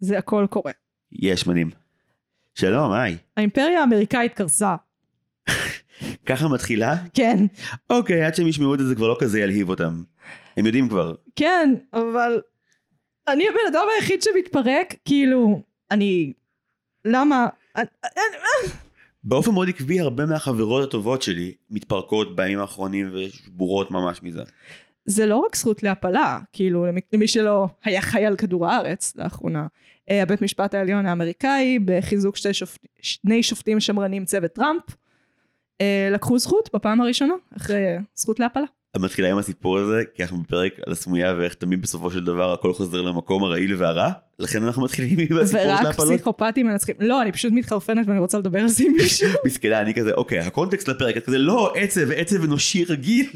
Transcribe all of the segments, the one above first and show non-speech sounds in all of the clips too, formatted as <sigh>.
זה הכל קורה. יש מדהים. שלום, היי. האימפריה האמריקאית קרסה. <laughs> ככה מתחילה? כן. אוקיי, עד שהם ישמעו את זה זה כבר לא כזה ילהיב אותם. הם יודעים כבר. כן, אבל אני הבן אדם היחיד שמתפרק, כאילו, אני... למה? אני- באופן מאוד עקבי הרבה מהחברות הטובות שלי מתפרקות בימים האחרונים ושבורות ממש מזה. זה לא רק זכות להפלה, כאילו, למי- שלא היה חי על כדור הארץ לאחרונה. אה, הבית משפט העליון האמריקאי, בחיזוק שתי שופט, שני שופטים שמרנים צוות טראמפ, אה, לקחו זכות בפעם הראשונה, אחרי זכות להפלה. מתחילה עם הסיפור הזה, כי אנחנו בפרק על הסמויה ואיך תמיד בסופו של דבר הכל חוזר למקום הרעיל והרע, לכן אנחנו מתחילים עם הסיפור של ורק ההפלות. פסיכופטים מנצחים. לא, אני פשוט מתחרפנת ואני רוצה לדבר על זה עם מישהו. <laughs> מסכנה, אני כזה, אוקיי, הקונטקסט לפרק, את כזה, לא, עצב, עצב אנושי רגיל,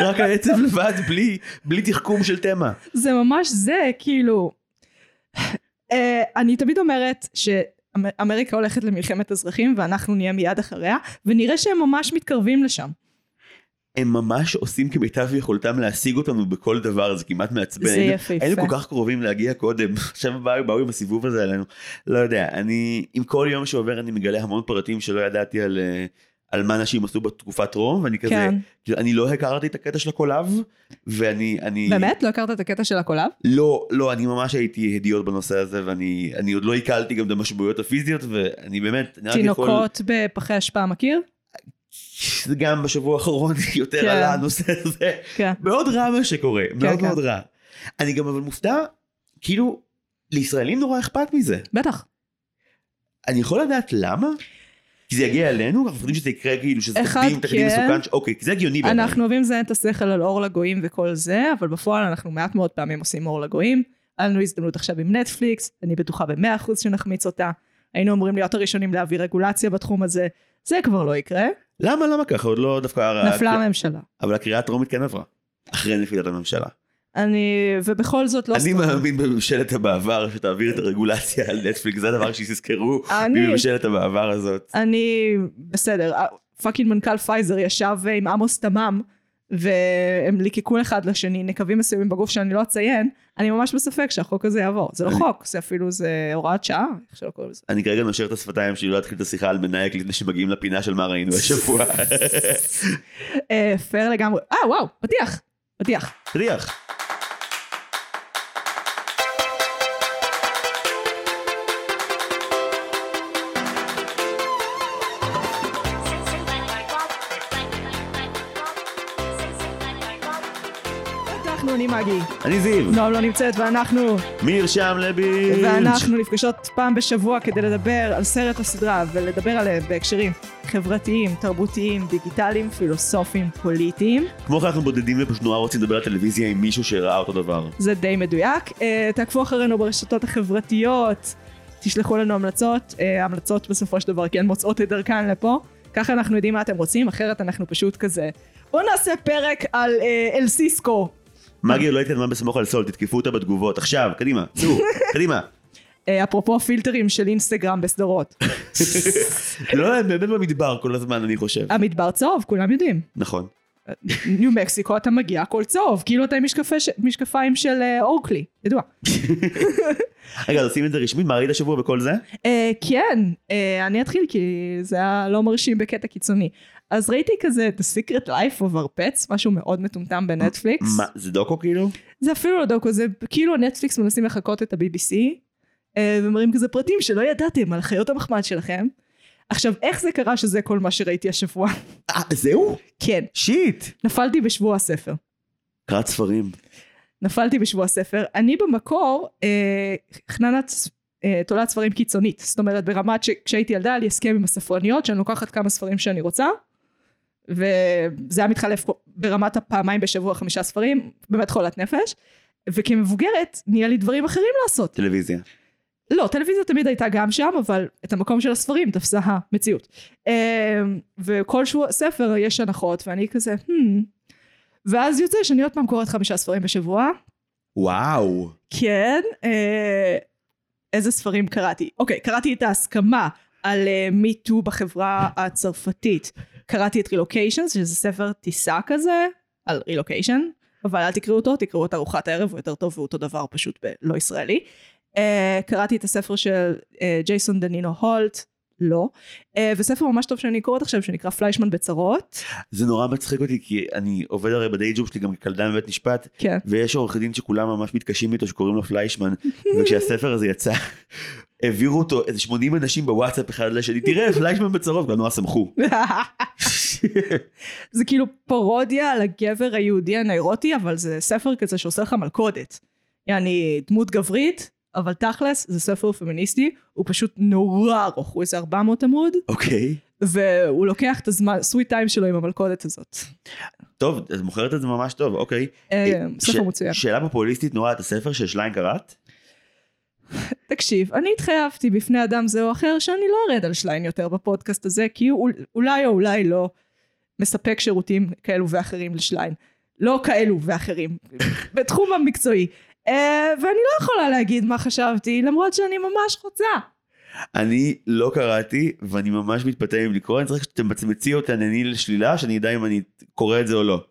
רק העצב לבד, בלי, בלי תחכום של תמה. זה ממש זה, כאילו... אה, אני תמיד אומרת שאמריקה הולכת למלחמת אזרחים ואנחנו נהיה מיד אחריה, ונראה שהם ממש מתקרבים לשם. הם ממש עושים כמיטב יכולתם להשיג אותנו בכל דבר, זה כמעט מעצבן. זה יפהפה. היינו כל כך קרובים להגיע קודם, <laughs> עכשיו באו, באו עם הסיבוב הזה עלינו. לא יודע, אני, עם כל יום שעובר אני מגלה המון פרטים שלא ידעתי על, אה, על מה נשים עשו בתקופת רום, ואני כזה, כן. כאילו, אני לא הכרתי את הקטע של הקולב, ואני, אני, באמת? לא הכרת את הקטע של הקולב? לא, לא, אני ממש הייתי הדיוט בנושא הזה, ואני אני עוד לא עיכלתי גם את המשמעויות הפיזיות, ואני באמת, אני רק יכול... תינוקות בפחי אשפה, מכיר? זה גם בשבוע האחרון <laughs> יותר כן. עלה הנושא הזה. כן. מאוד רע מה שקורה, מאוד כן. מאוד רע. אני גם אבל מופתע, כאילו, לישראלים נורא אכפת מזה. בטח. אני יכול לדעת למה? כי זה יגיע אלינו? אנחנו חושבים שזה יקרה כאילו שזה תקדים, תקדים כן. מסוכן, ש- אוקיי, כי זה הגיוני בעיניי. אנחנו אוהבים לזיין את השכל על אור לגויים וכל זה, אבל בפועל אנחנו מעט מאוד פעמים עושים אור לגויים. היה לנו הזדמנות עכשיו עם נטפליקס, אני בטוחה במאה אחוז שנחמיץ אותה. היינו אמורים להיות הראשונים להביא רגולציה בתחום הזה, זה כבר לא יקרה. למה, למה ככה? עוד לא דווקא... נפלה הממשלה. אבל הקריאה הטרומית כן עברה. אחרי נפילת הממשלה. אני, ובכל זאת לא אני סתם. מאמין בממשלת המעבר שתעביר את הרגולציה על נטפליקס, זה הדבר שיזכרו מממשלת המעבר הזאת. אני, בסדר, fucking מנכ"ל פייזר ישב עם עמוס תמם, והם ליקקו אחד לשני נקבים מסוימים בגוף שאני לא אציין, אני ממש בספק שהחוק הזה יעבור. זה לא אני- חוק, זה אפילו, זה הוראת שעה, איך שלא קוראים לזה. אני כרגע נושר את השפתיים שלי לא להתחיל את השיחה על מנאייכ לפני שמגיעים לפינה של מה ראינו השבוע. <laughs> אה, פייר לגמרי. אה, וואו, פתיח, פתיח. תריח. אני מגי. אני זיו. נועם לא נמצאת, ואנחנו, מרשם לבינג'. ואנחנו נפגשות פעם בשבוע כדי לדבר על סרט או סדרה, ולדבר עליהם בהקשרים חברתיים, תרבותיים, דיגיטליים, פילוסופיים, פוליטיים. כמו כן אנחנו בודדים ופשוט נורא רוצים לדבר על טלוויזיה עם מישהו שראה אותו דבר. זה די מדויק. Uh, תעקבו אחרינו ברשתות החברתיות, תשלחו לנו המלצות, uh, המלצות בסופו של דבר כן מוצאות את דרכן לפה. ככה אנחנו יודעים מה אתם רוצים, אחרת אנחנו פשוט כזה. בואו נעשה פרק על uh, אל סיסקו. מגי לא התקדמה בסמוך על סול, תתקפו אותה בתגובות. עכשיו, קדימה, צאו, <laughs> קדימה. Uh, אפרופו פילטרים של אינסטגרם בסדרות. <laughs> לא, הם באמת במדבר כל הזמן, אני חושב. המדבר צהוב, כולם יודעים. נכון. ניו מקסיקו אתה מגיע הכל צהוב, כאילו אתה עם משקפיים של uh, אורקלי, ידוע. <laughs> רגע, אז עושים את זה רשמית? מה ראית השבוע בכל זה? Uh, כן, uh, אני אתחיל כי זה היה לא מרשים בקטע קיצוני. אז ראיתי כזה The Secret Life of our Pets, משהו מאוד מטומטם בנטפליקס. מה, זה דוקו כאילו? זה אפילו לא דוקו, זה כאילו נטפליקס מנסים לחקות את ה-BBC, uh, ומראים כזה פרטים שלא ידעתם על חיות המחמד שלכם. עכשיו, איך זה קרה שזה כל מה שראיתי השבוע? אה, זהו? כן, שיט. נפלתי בשבוע הספר. קראת ספרים. נפלתי בשבוע הספר. אני במקור אה, חננת אה, תולעת ספרים קיצונית. זאת אומרת, ברמת שכשהייתי ילדה היה לי הסכם עם הספרניות, שאני לוקחת כמה ספרים שאני רוצה, וזה היה מתחלף ברמת הפעמיים בשבוע חמישה ספרים, באמת חולת נפש. וכמבוגרת, נהיה לי דברים אחרים לעשות. טלוויזיה. לא, טלוויזיה תמיד הייתה גם שם, אבל את המקום של הספרים תפסה המציאות. אה, וכל שבוע ספר יש הנחות, ואני כזה, hmm. ואז יוצא שאני עוד פעם קוראת חמישה ספרים בשבוע. וואו. כן, אה, איזה ספרים קראתי? אוקיי, קראתי את ההסכמה על מיטו בחברה הצרפתית. קראתי את רילוקיישן, שזה ספר טיסה כזה, על רילוקיישן, אבל אל תקראו אותו, תקראו את ארוחת הערב, הוא יותר טוב והוא אותו דבר פשוט בלא ישראלי. אה, קראתי את הספר של אה, ג'ייסון דנינו הולט, לא. אה, וספר ממש טוב שאני קוראת עכשיו שנקרא פליישמן בצרות. זה נורא מצחיק אותי כי אני עובד הרי ב day job שלי גם כקלדן בבית משפט כן. ויש עורך דין שכולם ממש מתקשים איתו שקוראים לו פליישמן <laughs> וכשהספר הזה יצא העבירו אותו איזה 80 אנשים בוואטסאפ אחד לשני תראה פליישמן בצרות גם נורא שמחו. <laughs> זה כאילו פרודיה על הגבר היהודי הנאירוטי, אבל זה ספר כזה שעושה לך מלכודת. יעני דמות גברית, אבל תכלס זה ספר פמיניסטי, הוא פשוט נורא ארוך, הוא איזה 400 עמוד, אוקיי. והוא לוקח את הזמן, סוויט טיים שלו עם המלכודת הזאת. טוב את מוכרת את זה ממש טוב אוקיי. אה, ש- ספר מצוין. שאלה פופוליסטית נורא את הספר של שליין קראת? תקשיב, אני התחייבתי בפני אדם זה או אחר שאני לא ארד על שליין יותר בפודקאסט הזה, כי הוא אולי או אולי לא מספק שירותים כאלו ואחרים לשליין. לא כאלו ואחרים, <laughs> בתחום המקצועי. אה, ואני לא יכולה להגיד מה חשבתי, למרות שאני ממש רוצה. אני לא קראתי ואני ממש מתפתה אם לקרוא אני צריך שאתם מצמצי אותה אני לשלילה שאני אדע אם אני קורא את זה או לא.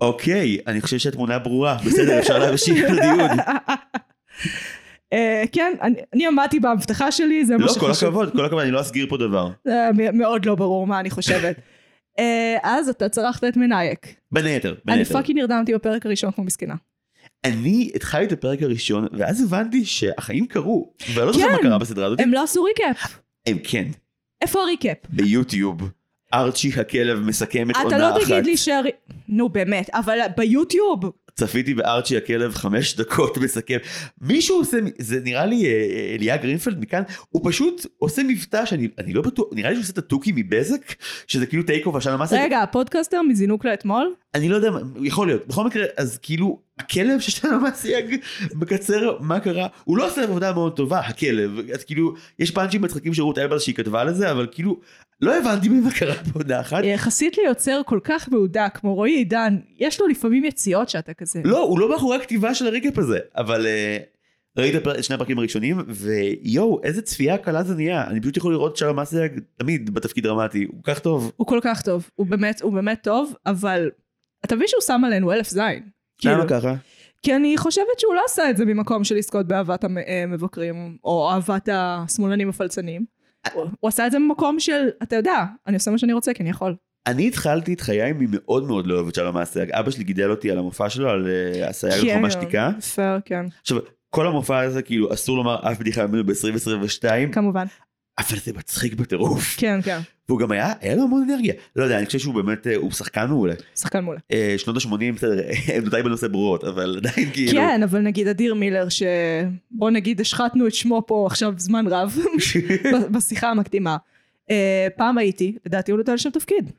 אוקיי אני חושב שהתמונה ברורה בסדר אפשר <laughs> להמשיך לדיון. <laughs> אה, כן, אני, עמדתי בהבטחה שלי, זה מה לא שחשוב. כל הכבוד כל הכבוד אני לא אסגיר פה דבר. מ- מאוד לא ברור מה אני חושבת. <laughs> אה, אז אתה צרחת את מנאייכ. בין היתר בין אני היתר. fucking נרדמתי בפרק הראשון כמו מסכנה. אני התחלתי את הפרק הראשון ואז הבנתי שהחיים קרו ואני לא זוכר כן. מה קרה בסדרה הזאת. הם לא עשו recap. הם כן איפה ה recap? ביוטיוב ארצ'י הכלב מסכם את אתה עונה לא אחת. תגיד לי שהר... נו באמת, אבל ביוטיוב. צפיתי בארצ'י הכלב חמש דקות <laughs> מסכם. מישהו עושה, זה נראה לי אה, אליה גרינפלד מכאן, הוא פשוט עושה מבטא שאני אני לא בטוח, נראה לי שהוא עושה את התוכי מבזק, שזה כאילו טייק אוף עשן המסה. רגע, הפודקאסטר מזינוק לאתמול? אני לא יודע, יכול להיות. בכל מקרה, אז כאילו, הכלב ששן המסייג מקצר מה קרה, הוא לא עושה עבודה מאוד טובה, הכלב. אז כאילו, יש פאנצ'ים מצחיקים של רות אלברס שהיא כתבה לזה, אבל כאילו, לא הבנתי מה קרה בעונה אחת. יחסית ליוצר כל כך מהודק כמו רועי עידן, יש לו לפעמים יציאות שאתה כזה. לא, הוא לא מאחורי הכתיבה של הריקאפ הזה, אבל אה, ראית את שני הפרקים הראשונים, ויואו, איזה צפייה קלה זה נהיה. אני פשוט יכול לראות שלום אסייג תמיד בתפקיד דרמטי, הוא כל כך טוב. הוא כל כך טוב, הוא באמת, הוא באמת טוב, אבל אתה מבין שהוא שם עלינו אלף זין. כאילו, למה ככה? כי אני חושבת שהוא לא עשה את זה ממקום של לזכות באהבת המבקרים, או אהבת השמאלנים הפלצנים. הוא עשה את זה ממקום של, אתה יודע, אני עושה מה שאני רוצה כי אני יכול. אני התחלתי את חיי ממאוד מאוד לא אוהב את שלום אסייג. אבא שלי גידל אותי על המופע שלו, על אה, הסייג כן, לחומה שתיקה. פייר, כן, עכשיו, כל המופע הזה, כאילו, אסור לומר אף בדיחה ממנו ב-2022, כמובן. אבל זה מצחיק בטירוף. כן, כן, והוא גם היה, היה לו המון אנרגיה. לא יודע, אני חושב שהוא באמת, אה, הוא שחקן מעולה. שחקן מעולה. אה, שנות ה-80, בסדר, <laughs> עמדותיי בנושא ברורות, אבל עדיין כאילו... כן, אבל נגיד אדיר מילר, שבוא נגיד השחטנו את שמו פה עכשיו זמן רב, <laughs> בשיחה המקדימה. אה, פעם הייתי, לדעתי הוא נותן שם תפקיד.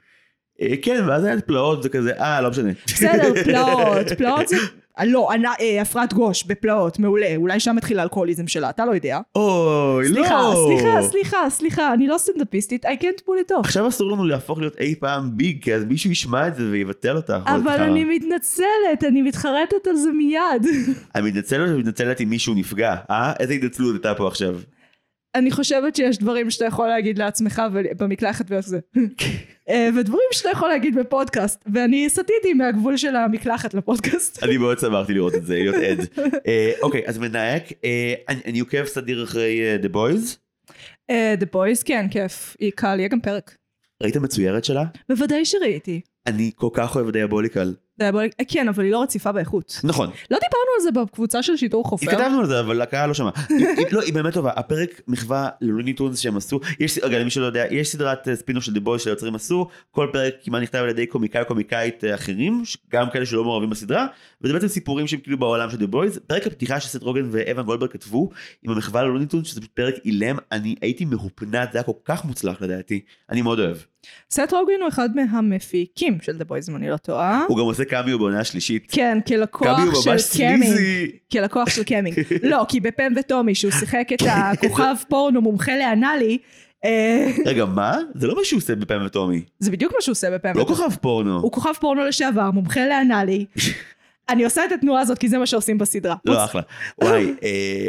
אה, כן, ואז היה פלאות וכזה, אה, לא משנה. בסדר, <laughs> פלאות, פלאות זה... אה, לא, אני- אה, הפרעת גוש בפלאות, מעולה, אולי שם התחיל האלכוהוליזם שלה, אתה לא יודע. אוי, לא. סליחה, סליחה, סליחה, סליחה, אני לא סטנדאפיסטית, I can't pull it off. עכשיו אסור לנו להפוך להיות אי פעם ביג, כי אז מישהו ישמע את זה ויבטל אותך. אבל. אני מתנצלת, אני מתחרטת על זה מיד. <laughs> אני מתנצל ומתנצלת אם מישהו נפגע, אה? איזה התנצלות הייתה פה עכשיו? אני חושבת שיש דברים שאתה יכול להגיד לעצמך במקלחת וזה. אה, ודברים שאתה יכול להגיד בפודקאסט, ואני סטיתי מהגבול של המקלחת לפודקאסט. אני מאוד שמחתי לראות את זה, להיות עד. אה, אוקיי, אז מנאייק, אה, אני עוקב סדיר אחרי אה, The Boys. אה, The Boys, כן, כיף. היא קל, יהיה גם פרק. ראית מצוירת שלה? בוודאי שראיתי. אני כל כך אוהב Diabolical. אה, כן, אבל היא לא רציפה באיכות. נכון, לא דיברנו על זה בקבוצה של שיטור חופר. התכתבנו על זה אבל הקהל לא שמע. לא היא באמת טובה הפרק מחווה ללוני טונס שהם עשו יש רגע למי שלא יודע יש סדרת אה, ספינוף של The Boys שהיוצרים עשו כל פרק כמעט נכתב על ידי קומיקאי או קומיקאית אה, אחרים גם כאלה שלא מעורבים בסדרה וזה בעצם סיפורים שהם כאילו בעולם של The Boys פרק הפתיחה שסט רוגן ואבן גולדברג כתבו עם המחווה ללוני טונס שזה פרק אילם אני הייתי מהופנט זה היה כל כך מוצלח לדעתי אני מאוד אוהב סט רוגן הוא אחד מהמפיקים של The Boys, אם אני לא טועה. הוא גם עושה קאמיו בעונה השלישית. כן, כלקוח של. סליזי. כלקוח של קמינג. <laughs> לא, כי בפם וטומי, שהוא שיחק את הכוכב <laughs> פורנו מומחה לאנאלי, אה, רגע מה? זה לא מה שהוא עושה בפעם וטומי. זה בדיוק מה שהוא עושה בפם לא וטומי. כוכב פורנו. הוא כוכב פורנו לשעבר, מומחה לאנאלי. <laughs> אני עושה את התנועה הזאת כי זה מה שעושים בסדרה. לא אחלה. וואי, אה,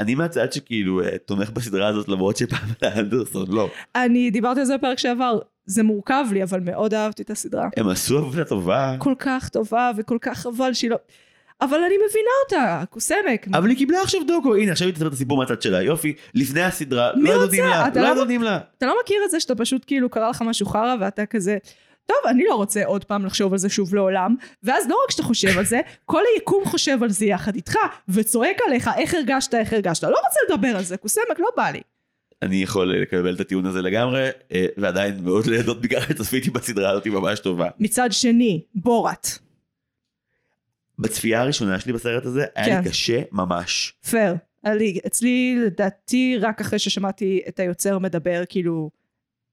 אני מהצד שכאילו אה, תומך בסדרה הזאת למרות שפעם אנדרסון לא. אני דיברתי על זה בפרק שעבר, זה מורכב לי, אבל מאוד אהבתי את הסדרה. הם עשו עבודה טובה. כל כך טובה וכל כך חבל שהיא לא... אבל אני מבינה אותה, קוסמק. אבל היא קיבלה עכשיו דוקו, הנה עכשיו היא תספר את הסיפור מהצד שלה, יופי, לפני הסדרה, לא? נותנים לה, לא לא- נותנים לה. אתה לא מכיר את זה שאתה פשוט כאילו קרה לך משהו חרא ואתה כזה, טוב, אני לא רוצה עוד פעם לחשוב על זה שוב לעולם, ואז לא רק שאתה חושב על זה, כל היקום חושב על זה יחד איתך, וצועק עליך איך הרגשת, איך הרגשת. לא רוצה לדבר על זה, קוסמק, לא בא לי. אני יכול לקבל את הטיעון הזה לגמרי, אה, ועדיין מאוד ליהנות מכך שצפיתי בסדרה הזאת, היא ממש טובה. מצד שני, בורת. בצפייה הראשונה שלי בסרט הזה, היה כן. לי קשה ממש. פייר. אצלי לדעתי רק אחרי ששמעתי את היוצר מדבר כאילו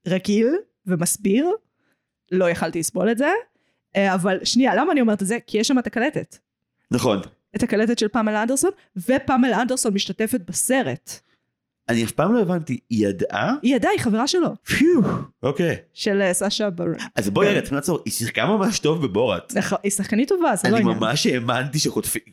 רגיל ומסביר, לא יכלתי לסבול את זה. אה, אבל שנייה, למה אני אומרת את זה? כי יש שם את הקלטת. נכון. את הקלטת של פמלה אנדרסון, ופמלה אנדרסון משתתפת בסרט. אני אף פעם לא הבנתי, היא ידעה? היא ידעה, היא חברה שלו, פיו. אוקיי. של אה, סשה ברון. אז בואי רגע, צריכים לעצור, היא שיחקה ממש טוב בבורת. נכון, היא שחקנית טובה, זה לא אני עניין. ממש האמנתי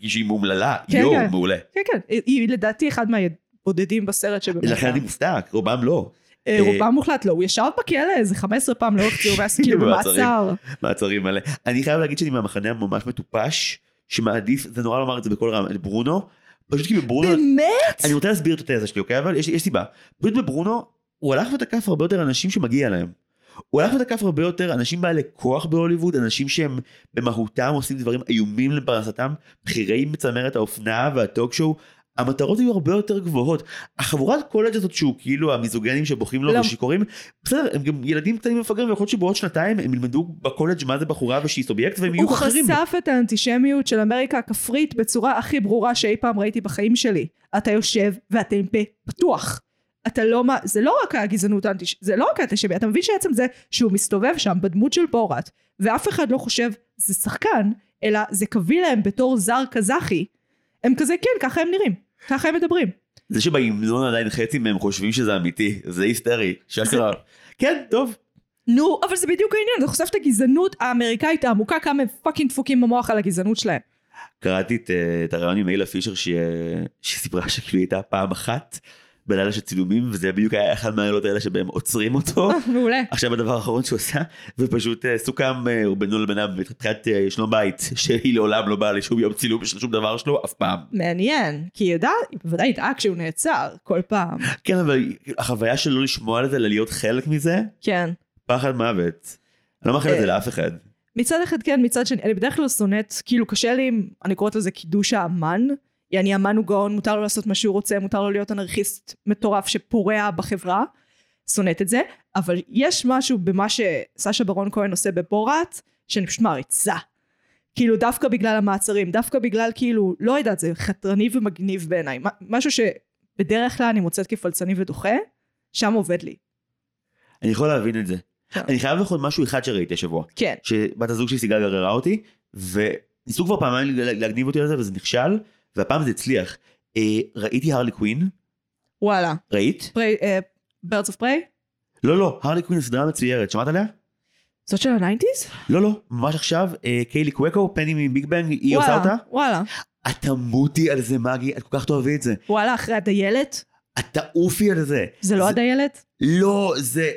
שהיא מומללה. כן, יואו, כן. מעולה. כן, כן, היא- היא לדעתי אחד מהבודדים בסרט שבאמת... לכן אני מופתע, רובם לא. אה, רובם מוחלט לא, הוא ישב בכלא איזה 15 פעם לאורך ציור, והיה כאילו <laughs> במעצרים. במעצר. מעצרים מלא. אני חייב להגיד שאני מהמחנה הממש מטופש, שמעדיף, זה נורא לומר את זה בכל רם, את ברונו, פשוט כי בברונו, באמת? אני רוצה להסביר את התזה שלי, אוקיי? אבל יש, יש סיבה. פשוט בברונו, הוא הלך ותקף הרבה יותר אנשים שמגיע להם. הוא הלך ותקף הרבה יותר אנשים בעלי כוח בהוליווד, אנשים שהם במהותם עושים דברים איומים לפרנסתם, בכירי מצמרת האופנה והטוק שואו. המטרות היו הרבה יותר גבוהות. החבורת קולג' הזאת שהוא כאילו המיזוגנים שבוכים לו לא. ושיכורים, בסדר, הם גם ילדים קטנים ומפגרים, ויכול להיות שבעוד שנתיים הם ילמדו בקולג' מה זה בחורה ושהיא סובייקט והם יהיו הוא אחרים. חשף את האנטישמיות של אמריקה הכפרית בצורה הכי ברורה שאי פעם ראיתי בחיים שלי. אתה יושב ואתם פה פתוח. אתה לא מה, זה לא רק הגזענות האנטיש... זה לא רק האנטישמי, אתה מבין שעצם זה שהוא מסתובב שם בדמות של בורת, ואף אחד לא חושב זה שחקן, אלא זה קביל להם בתור זר קזחי. הם כזה, כן, ככה הם נראים, ככה הם מדברים. זה שבהמנון עדיין חצי מהם חושבים שזה אמיתי, זה היסטרי, שאשכרה. כן, טוב. נו, אבל זה בדיוק העניין, זה חושף את הגזענות האמריקאית העמוקה, כמה הם fucking דפוקים במוח על הגזענות שלהם. קראתי את, אה, את הריאיון עם איילה פישר שהיא, אה, שסיפרה שכאילו הייתה פעם אחת בלילה של צילומים וזה בדיוק היה אחד מהלילות האלה שבהם עוצרים אותו. <laughs> מעולה. עכשיו הדבר האחרון שהוא עשה ופשוט אה, סוכם אה, הוא בינו לבינם מבחינת אה, ישנו בית שהיא לעולם לא באה לשום יום צילום של שום דבר שלו אף פעם. מעניין, כי היא ידעה, היא בוודאי ידעה כשהוא נעצר, כל פעם. כן אבל החוויה של לא לשמוע על זה אלא להיות חלק מזה כן. פחד מוות. אני לא מאחל את זה לאף אחד. מצד אחד כן, מצד שני, אני בדרך כלל שונאת, כאילו קשה לי, אני קוראת לזה קידוש האמן. יעני אמן הוא גאון, מותר לו לעשות מה שהוא רוצה, מותר לו להיות אנרכיסט מטורף שפורע בחברה. שונאת את זה, אבל יש משהו במה שסשה ברון כהן עושה בבורת, שאני פשוט מעריצה. כאילו דווקא בגלל המעצרים, דווקא בגלל כאילו, לא יודעת, זה חתרני ומגניב בעיניי. משהו שבדרך כלל אני מוצאת כפלצני ודוחה, שם עובד לי. אני יכול להבין את זה. כן. אני חייב עוד משהו אחד שראיתי השבוע. כן. שבת הזוג שלי סיגל גררה אותי, וניסו כבר פעמיים להגניב אותי על זה וזה נכשל, והפעם זה הצליח. אה, ראיתי הרלי קווין, וואלה. ראית? Birds of Prey? לא לא, הרלי קווין זו סדרה מצוירת, שמעת עליה? זאת של ה nineties? לא לא, ממש עכשיו, אה, קיילי קווקו, פני מ Big Bang, היא עושה אותה? וואלה. את תמותי על זה מגי, את כל כך תאהבי את זה. וואלה, אחרי הדיילת? את תעופי על זה. זה לא הדיילת? לא, זה...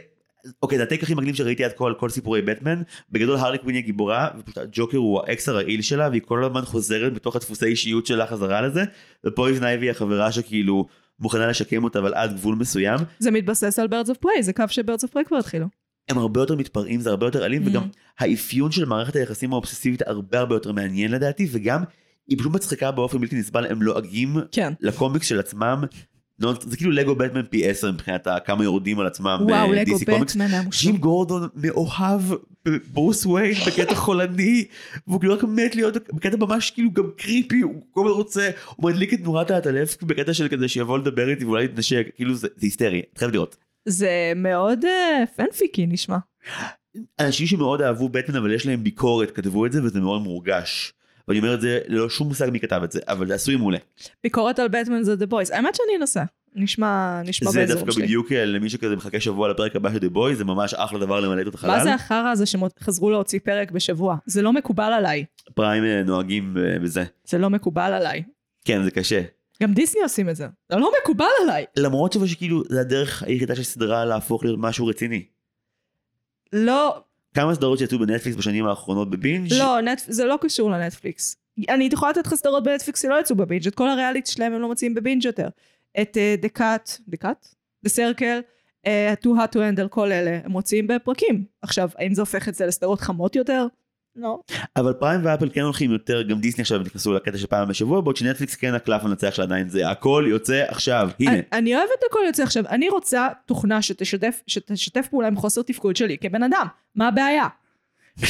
אוקיי, זה ה take הכי מגניב שראיתי עד כה על כל סיפורי בטמן. בגדול הרלי קווין היא גיבורה, ופשוט הג'וקר הוא האקס הרעיל שלה, והיא כל הזמן חוזרת בתוך הדפוסי אישיות שלה חזרה לזה, ופויזן אייבי היא החברה שכאילו מוכנה לשקם אותה, אבל עד גבול מסוים. זה מתבסס על Birds of Prey, זה קו ש Birds of Prey כבר התחילו. הם הרבה יותר מתפרעים, זה הרבה יותר אלים, Mm. וגם האפיון של מערכת היחסים האובססיבית הרבה הרבה יותר מעניין לדעתי, וגם היא פשוט מצחיקה באופן בלתי נסבל, הם לועגים כן. לקומיקס של עצמם. לא, זה כאילו לגו בטמן פי 10 מבחינת כמה יורדים על עצמם וואו, לגו. בטמן היה ג'ים מושלם. גורדון מאוהב בברוס וויין בקטע חולני והוא כאילו רק מת להיות בקטע ממש כאילו גם creepy הוא כל הזמן רוצה הוא מדליק את נורת העטלף בקטע של כזה שיבוא לדבר איתי ואולי להתנשק כאילו זה, זה היסטרי את חייב לראות. זה מאוד אה, fanfic-י נשמע. אנשים שמאוד אהבו בטמן אבל יש להם ביקורת כתבו את זה וזה מאוד מורגש. ואני אומר את זה ללא שום מושג מי כתב את זה אבל זה עשוי מעולה. ביקורת על בטמן זה The Boys. האמת שאני אנסה. נשמע, נשמע זה באזור דווקא שלי. בדיוק אה, למי שכזה מחכה שבוע לפרק הבא של The Boys זה ממש אחלה דבר למלא את החלל. מה זה החרא הזה שחזרו להוציא פרק בשבוע? זה לא מקובל עליי. פריים אה, נוהגים אה, בזה. זה לא מקובל עליי. כן זה קשה. גם דיסני עושים את זה. זה לא מקובל עליי. למרות שזה שכאילו זה הדרך היחידה של סדרה להפוך להיות משהו רציני. לא, כמה סדרות שיצאו בנטפליקס בשנים האחרונות בבינג' לא, נט... זה לא קשור לנטפליקס. אני יכולה לתת לך סדרות בנטפליקס שלא יצאו בבינג', את כל הריאליטי שלהם הם לא מוצאים בבינג' יותר. את דקאט, דקאט? דה סרקל, too hot to handle, כל אלה, הם מוצאים בפרקים. עכשיו, האם זה הופך את זה לסדרות חמות יותר? לא. אבל פריים ואפל כן הולכים יותר, גם דיסני עכשיו נכנסו לקטע של פעם בשבוע, בעוד שנטפליקס כן הקלף המנצח שלה עדיין זה הכל יוצא עכשיו, הנה. אני, אני אוהבת הכל יוצא עכשיו, אני רוצה תוכנה שתשתף, שתשתף פעולה עם חוסר תפקוד שלי כבן אדם, מה הבעיה? <laughs>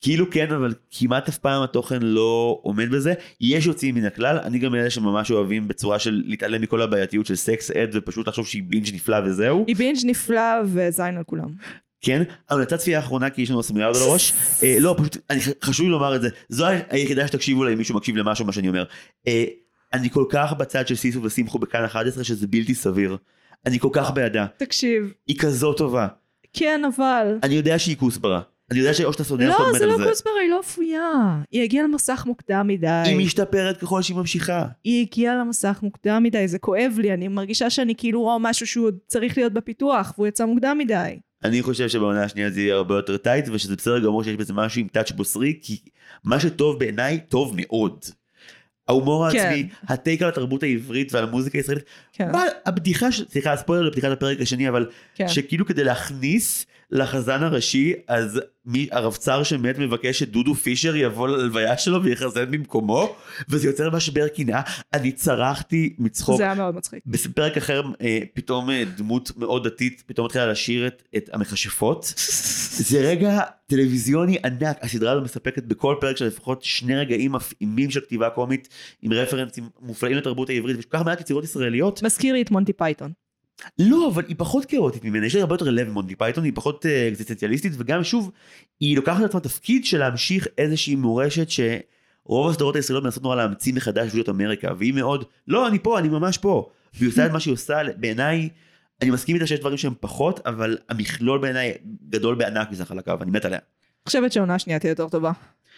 כאילו כן אבל כמעט אף פעם התוכן לא עומד בזה יש יוצאים מן הכלל אני גם מאלה שממש אוהבים בצורה של להתעלם מכל הבעייתיות של סקס אד ופשוט לחשוב שהיא בינג' נפלא וזהו. היא בינג' נפלא וזין על כולם. כן המלצת צפייה האחרונה כי יש לנו סמויה על הראש <laughs> אה, לא פשוט אני חשוב לי לומר את זה זו היחידה שתקשיבו לה אם מישהו מקשיב למשהו מה שאני אומר. אה, אני כל כך בצד של סיסו ושמחו בכאן 11 שזה בלתי סביר. אני כל כך בעדה. תקשיב. היא כזאת טובה. כן אבל. אני יודע שהיא כוסברה. אני יודע שאו שאתה שונא אותה לא, זה לא כוסברה, היא לא אפויה. היא הגיעה למסך מוקדם מדי. היא משתפרת ככל שהיא ממשיכה. היא הגיעה למסך מוקדם מדי, זה כואב לי, אני מרגישה שאני כאילו רואה משהו שהוא צריך להיות בפיתוח, והוא יצא מוקדם מדי. אני חושב שבעונה השנייה זה יהיה הרבה יותר טייט, ושזה בסדר גמור שיש בזה משהו עם טאץ' בוסרי, כי מה שטוב בעיניי, טוב מאוד. ההומור כן. העצמי, הטייק על התרבות העברית ועל המוזיקה הישראלית. כן. מה, הבדיחה, סליחה, ספוילר לפתיחת הפרק השני, אבל כן. שכאילו כדי להכניס לחזן הראשי, אז מי, הרבצר שמת מבקש שדודו פישר יבוא ללוויה שלו ויחזן במקומו, וזה יוצר משבר קנאה. אני צרחתי מצחוק. זה היה מאוד מצחיק. בפרק אחר אה, פתאום אה, דמות מאוד דתית פתאום התחילה לשיר את, את המכשפות. זה רגע טלוויזיוני ענק, הסדרה הזו מספקת בכל פרק של לפחות שני רגעים מפעימים של כתיבה קומית, עם רפרנסים מופלאים לתרבות העברית, ויש כל כך מעט יצירות ישראליות. מזכיר לי את מונטי פייתון. לא, אבל היא פחות כאוטית ממנה, יש לה הרבה יותר לב מונטי פייתון, היא פחות אה, אקזיסטנציאליסטית, וגם שוב, היא לוקחת לעצמה תפקיד של להמשיך איזושהי מורשת שרוב הסדרות הישראליות מנסות נורא להמציא מחדש ולהיות אמריקה, והיא מאוד, לא, אני פה, אני ממש פה. והיא עושה את מה שהיא עושה, בעיניי, אני מסכים איתה שיש דברים שהם פחות, אבל המכלול בעיניי גדול בענק מסך על הקו, אני מת עליה. אני חושבת שהעונה השנייה תהיה יותר טובה.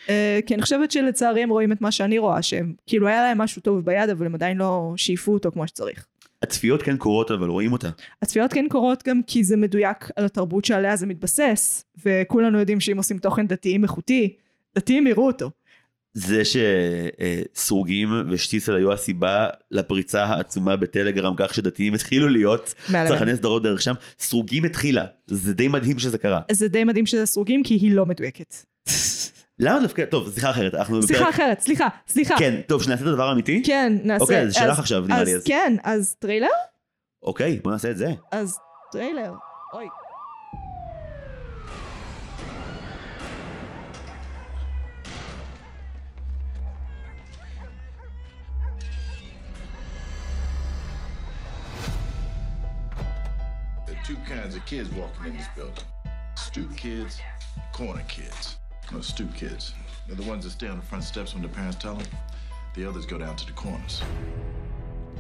Uh, כי אני חושבת שלצערי הם רואים את מה שאני רואה, שהם כאילו היה להם משהו טוב ביד, אבל הם עדיין לא שאיפו אותו כמו שצריך. הצפיות כן קורות אבל רואים אותה. הצפיות כן קורות גם כי זה מדויק על התרבות שעליה זה מתבסס, וכולנו יודעים שאם עושים תוכן דתיים איכותי, דתיים יראו אותו. זה שסרוגים ושטיסל היו הסיבה לפריצה העצומה בטלגרם כך שדתיים התחילו להיות צרכני סדרות דרך שם, סרוגים התחילה, זה די מדהים שזה קרה. זה די מדהים שזה סרוגים כי היא לא מדויקת. למה דווקא, טוב, שיחה אחרת, אנחנו שיחה בפרק... אחרת, סליחה, סליחה. כן, טוב, שנעשה את הדבר האמיתי? כן, נעשה. אוקיי, אז שלך עכשיו, נראה לי. אז כן, אז טריילר? אוקיי, בוא נעשה את זה. אז טריילר, אוי. Two kinds of kids walking in this building. Stoop kids, corner kids. No, stoop kids. They're the ones that stay on the front steps when the parents tell them. The others go down to the corners.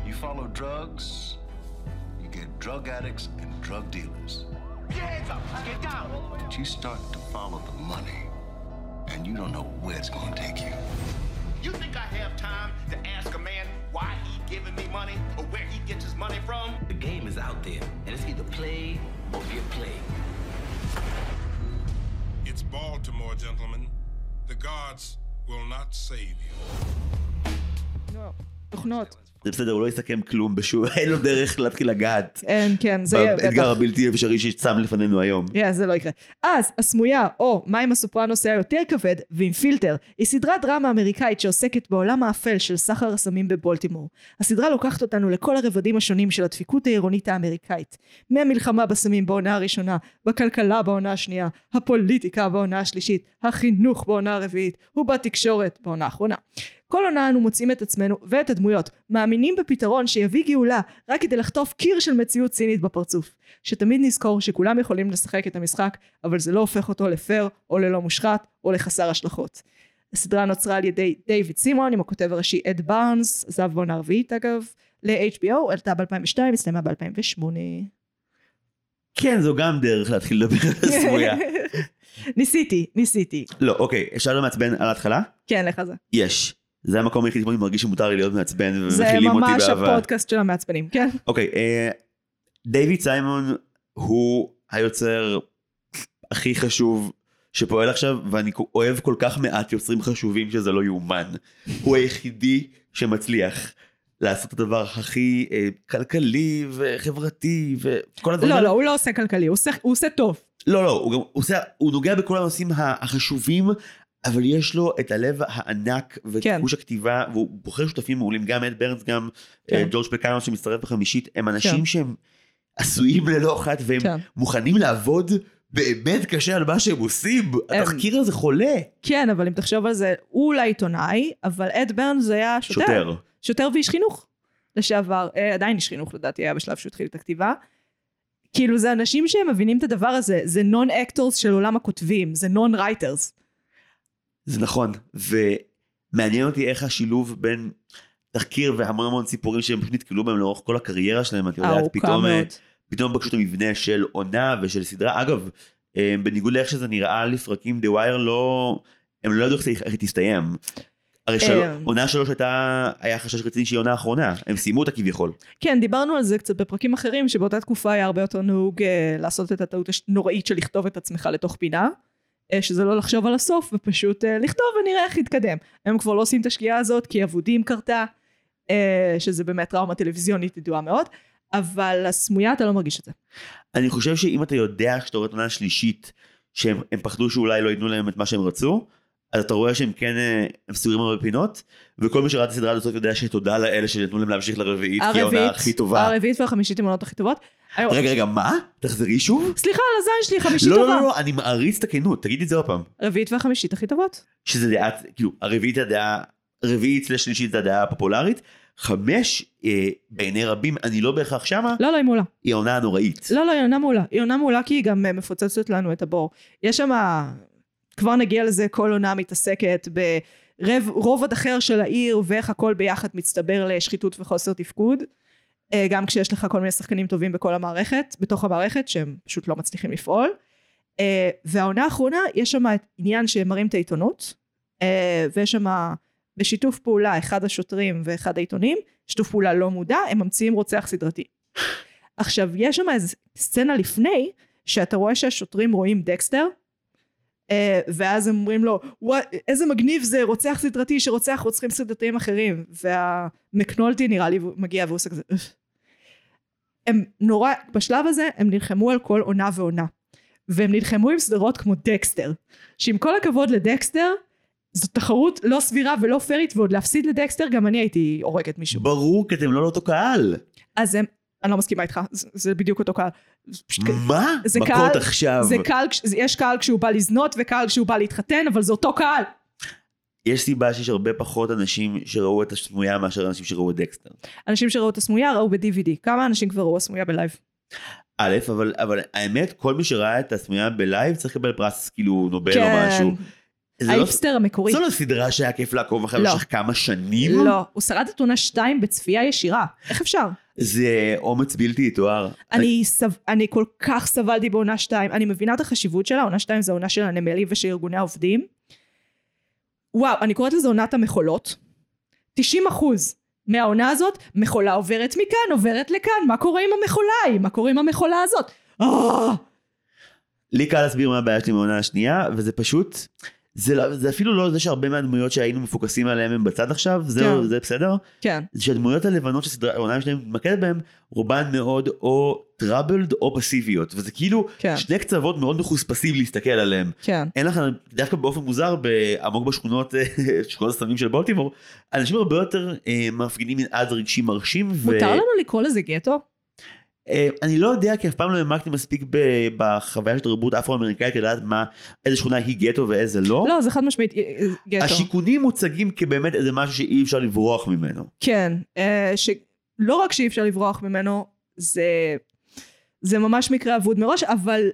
You follow drugs, you get drug addicts and drug dealers. Get hands up! Get down! But you start to follow the money, and you don't know where it's going to take you. You think I have time to ask a man why he giving me money or where he gets his money from? The game is out there, and it's either play or get played. It's Baltimore, gentlemen. The gods will not save you. No, תוכנות. זה בסדר, הוא לא יסכם כלום בשום, אין לו דרך להתחיל לגעת. אין, כן, זה יהיה בטח. באתגר הבלתי אפשרי ששם לפנינו היום. כן, זה לא יקרה. אז, הסמויה, או מה עם הסופרנוס היה יותר כבד, ועם פילטר, היא סדרת דרמה אמריקאית שעוסקת בעולם האפל של סחר הסמים בבולטימור. הסדרה לוקחת אותנו לכל הרבדים השונים של הדפיקות העירונית האמריקאית. מהמלחמה בסמים בעונה הראשונה, בכלכלה בעונה השנייה, הפוליטיקה בעונה השלישית, החינוך בעונה הרביעית, ובתקשורת בעונה האחרונה. כל עונה אנו מוצאים את עצמנו ואת הדמויות מאמינים בפתרון שיביא גאולה רק כדי לחטוף קיר של מציאות צינית בפרצוף. שתמיד נזכור שכולם יכולים לשחק את המשחק אבל זה לא הופך אותו לפייר או ללא מושחת או לחסר השלכות. הסדרה נוצרה על ידי דיוויד סימון עם הכותב הראשי אד בארנס, עזב בעונה הרביעית אגב, ל-HBO, עלתה ב-2002, הסתיימה ב-2008. כן, זו גם דרך להתחיל לדבר על הסמויה. <laughs> ניסיתי, ניסיתי. לא, אוקיי, אפשר לא מעצבן על ההתחלה? כן, לך זה. יש. זה המקום היחיד שבו אני מרגיש שמותר לי להיות מעצבן ומכילים אותי באהבה. זה ממש הפודקאסט של המעצבנים, כן. אוקיי, אה, דיוויד סיימון הוא היוצר הכי חשוב שפועל עכשיו, ואני אוהב כל כך מעט יוצרים חשובים שזה לא יאומן. הוא היחידי שמצליח לעשות את הדבר הכי אה, כלכלי וחברתי וכל הדברים לא, האלה. לא, הוא לא עושה כלכלי, הוא עושה- הוא עושה טוב. לא, לא, הוא גם הוא עושה, הוא נוגע בכל הנושאים החשובים, אבל יש לו את הלב הענק ואת כן. חוש הכתיבה, והוא בוחר שותפים מעולים, גם אד ברנס, גם כן. אה, ג'ורג' פקאנו שמצטרף בחמישית, הם אנשים כן. שהם עשויים ללא אחת, והם כן. מוכנים לעבוד באמת קשה על מה שהם עושים. התחקיר הזה חולה. כן, אבל אם תחשוב על זה, הוא אולי עיתונאי, אבל אד ברנס היה שוטר. שוטר. שוטר ואיש חינוך לשעבר, אה, עדיין איש חינוך לדעתי היה בשלב שהוא התחיל את הכתיבה. כאילו זה אנשים שהם מבינים את הדבר הזה, זה non actors של עולם הכותבים, זה non writers. זה נכון, ומעניין אותי איך השילוב בין תחקיר והמון המון סיפורים שהם פשוט נתקלו בהם לאורך כל הקריירה שלהם, את יודעת, פתאום, אה, מאוד. פתאום פגשו את המבנה של עונה ושל סדרה. אגב, אה, בניגוד לאיך שזה נראה לפרקים, The Wire לא, הם לא ידעו איך היא תסתיים. הרי של... אה. עונה שלוש הייתה, היה חשש רציני שהיא עונה האחרונה, הם סיימו אותה כביכול. כן, דיברנו על זה קצת בפרקים אחרים, שבאותה תקופה היה הרבה יותר נהוג לעשות את הטעות הנוראית של לכתוב את עצמך לתוך פינה, שזה לא לחשוב על הסוף, ופשוט אה, לכתוב ונראה איך יתקדם. הם כבר לא עושים את השגיאה הזאת, כי אבודים קרתה, אה, שזה באמת טראומה טלוויזיונית ידועה מאוד, אבל הסמויה אתה לא מרגיש את זה. אני חושב שאם אתה יודע שאתה רואה את העונה השלישית, שהם הם פחדו שאולי לא ייתנו להם את מה שהם רצו, אז אתה רואה שהם כן, אה, הם סגורים הרבה פינות, וכל מי שראה את הסדרה הזאת יודע שתודה לאלה שנתנו להם להמשיך לרביעית, כי היא העונה הכי טובה. הרביעית והחמישית הן העונות הכי טובות. היום- רגע, רגע, מה? תחזרי שוב? סליחה על הזין שלי, חמישית לא, לא, טובה. לא, לא, אני מעריץ את הכנות, תגידי את זה עוד פעם. רביעית והחמישית הכי טובות. שזה דעת, כאילו, הרביעית הדעה, רביעית סלש שלישית זה הדעה הפופולרית, חמש, אה, בעיני רבים, אני לא בהכרח שמה, לא, לא, היא מעולה. היא העונה הנוראית. לא, לא, היא עונה מעולה. היא עונה מעולה כי היא גם אה, מפוצצת לנו את הבור. יש שם, כבר נגיע לזה, כל עונה מתעסקת ברובד אחר של העיר, ואיך הכל ביחד מצטבר לשחיתות וחוסר תפקוד. אה, גם כשיש לך כל מיני שחקנים טובים בכל המערכת, בתוך המערכת, שהם פשוט לא מצליחים לפעול. אה, והעונה האחרונה, יש שם עניין שמראים את העיתונות, אה, ויש שם בשיתוף פעולה אחד השוטרים ואחד העיתונים, שיתוף פעולה לא מודע, הם ממציאים רוצח סדרתי. עכשיו, יש שם איזו סצנה לפני, שאתה רואה שהשוטרים רואים דקסטר, ואז הם אומרים לו, "וואי, איזה מגניב זה רוצח סדרתי שרוצח רוצחים סדרתיים אחרים, והמקנולטי נראה לי מגיע והוא עושה כזה. הם נורא, בשלב הזה הם נלחמו על כל עונה ועונה, והם נלחמו עם סדרות כמו דקסטר, שעם כל הכבוד לדקסטר, זו תחרות לא סבירה ולא פיירית, ועוד להפסיד לדקסטר, גם אני הייתי הורגת מישהו. ברור, כי אתם לא לאותו קהל. אז הם, אני לא מסכימה איתך, זה, זה בדיוק אותו קהל. מה? מכות קהל- עכשיו. זה קהל, יש קהל כשהוא בא לזנות וקהל כשהוא בא להתחתן, אבל זה אותו קהל. יש סיבה שיש הרבה פחות אנשים שראו את הסמויה מאשר אנשים שראו את דקסטר. אנשים שראו את הסמויה ראו ב-DVD. כמה אנשים כבר ראו הסמויה בלייב? א', אבל, אבל האמת, כל מי שראה את הסמויה ב live צריך לקבל פרס כאילו נובל או כן. משהו. זה לא, ההיפסטר המקורי. זו לא סדרה שהיה כיף לעקוב אחריה לא. במשך כמה שנים? לא, הוא שרד את עונה 2 בצפייה ישירה. איך אפשר? זה אומץ בלתי יתואר. אני, סב... אני כל כך סבלתי בעונה 2, אני מבינה את החשיבות שלה, עונה 2 זה עונה של הנמלים ושל ארגוני העובדים. וואו, אני קוראת לזה עונת המכולות. 90 אחוז מהעונה הזאת, מכולה עוברת מכאן, עוברת לכאן, מה קורה עם המכולה? מה קורה עם המכולה הזאת? אה! לי קל להסביר מה הבעיה שלי מהעונה השנייה, וזה פשוט, זה, לא, זה אפילו לא זה שהרבה מהדמויות שהיינו מפוקסים עליהן הם בצד עכשיו, זה, כן. זה בסדר? כן, זה שהדמויות הלבנות שהעונה שלהם מתמקדת בהן, רובן מאוד או טראבלד או פסיביות, וזה כאילו כן. שני קצוות מאוד מחוספסים להסתכל עליהם. כן. אין לך, דווקא באופן מוזר, עמוק בשכונות, <laughs> שכונות הסמים של בולטימור, אנשים הרבה יותר אה, מפגינים מנעד רגשי מרשים. ו- מותר לנו לקרוא לזה גטו? אה, אני לא יודע, כי אף פעם לא העמקתי מספיק בחוויה של תרבות אפרו-אמריקאית, לדעת מה, איזה שכונה היא גטו ואיזה לא. לא, זה חד משמעית אה, אה, גטו. השיכונים מוצגים כבאמת איזה משהו שאי אפשר לברוח ממנו. כן, שלא רק שאי אפשר לברוח ממנו, זה, זה ממש מקרה אבוד מראש, אבל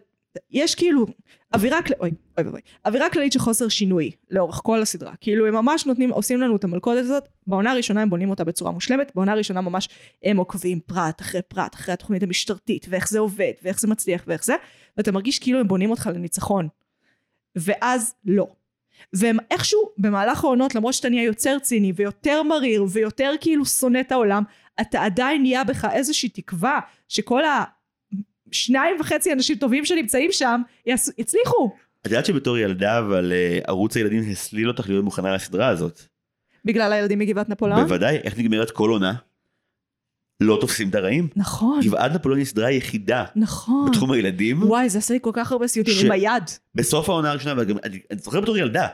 יש כאילו אווירה, כל... אוי, אוי אוי, אווירה כללית של חוסר שינוי לאורך כל הסדרה. כאילו הם ממש נותנים, עושים לנו את המלכודת הזאת, בעונה הראשונה הם בונים אותה בצורה מושלמת, בעונה הראשונה ממש הם עוקבים פרט אחרי פרט, אחרי התוכנית המשטרתית, ואיך זה עובד, ואיך זה מצליח, ואיך זה, ואתה מרגיש כאילו הם בונים אותך לניצחון. ואז לא. והם איכשהו במהלך העונות, למרות שאתה נהיה יוצר ציני ויותר מריר ויותר כאילו שונא את העולם, אתה עדיין נהיה בך איזושהי תקווה שכל השניים וחצי אנשים טובים שנמצאים שם יעשו, יצליחו. את יודעת שבתור ילדה, אבל אה, ערוץ הילדים הסליל אותך להיות מוכנה לסדרה הזאת. בגלל הילדים מגבעת נפוליאון? בוודאי, איך נגמרת כל עונה? לא תופסים את הרעים. נכון, גבעת נפוליאון היא סדרה היחידה נכון. בתחום הילדים. וואי, זה עשה לי כל כך הרבה סיוטים ש- עם היד. בסוף העונה הראשונה, וגם, אני, אני זוכר בתור ילדה,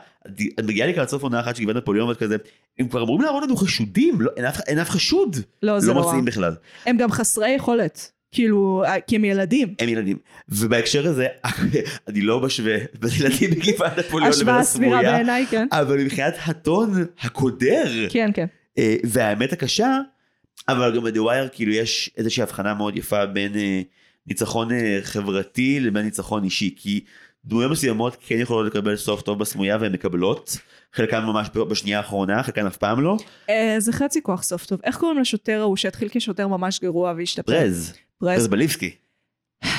את מגיעה לי כאן לסוף עונה אחת של גבעת נפוליאון ואת כזה, הם כבר אמורים להראות לנו חשודים, לא, אין, אף, אין אף חשוד, לא, זה לא נורא. מוצאים בכלל, הם גם חסרי יכולת. כאילו, אה, כי הם ילדים. הם ילדים. ובהקשר הזה, <laughs> אני לא משווה בין ילדים בגבעת <laughs> נפוליאון לבין השוואה סבירה הסמויה, בעיניי, כן. אבל מבחינת הטון הקודר, כן, כן. אה, והאמת הקשה, אבל גם ב"The Wire" כאילו יש איזושהי הבחנה מאוד יפה בין אה, ניצחון חברתי לבין ניצחון אישי, כי דמויות מסוימות כן יכולות לקבל סוף טוב בסמויה והן מקבלות, חלקן ממש בשנייה האחרונה, חלקן אף פעם לא. זה חצי כוח סוף טוב. איך קוראים לשוטר ההוא שהתחיל כשוטר ממש גרוע והשתפר? פרז, פרז פרז. בליבסקי.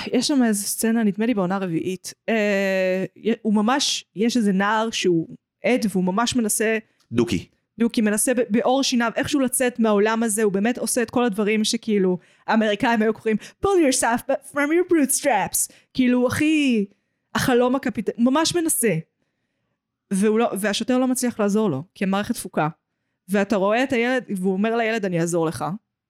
יש שם איזה סצנה, נדמה לי בעונה רביעית. אה, הוא ממש, יש איזה נער שהוא עד והוא ממש מנסה, דוקי. דוקי מנסה בעור שיניו איכשהו לצאת מהעולם הזה, הוא באמת עושה את כל הדברים שכאילו האמריקאים היו קוראים pull yourself from your bootstraps. כאילו הכי, החלום הקפיטל, הוא ממש מנסה. לא, והשוטר לא מצליח לעזור לו, כי המערכת תפוקה. ואתה רואה את הילד, והוא אומר לילד אני אעזור לך,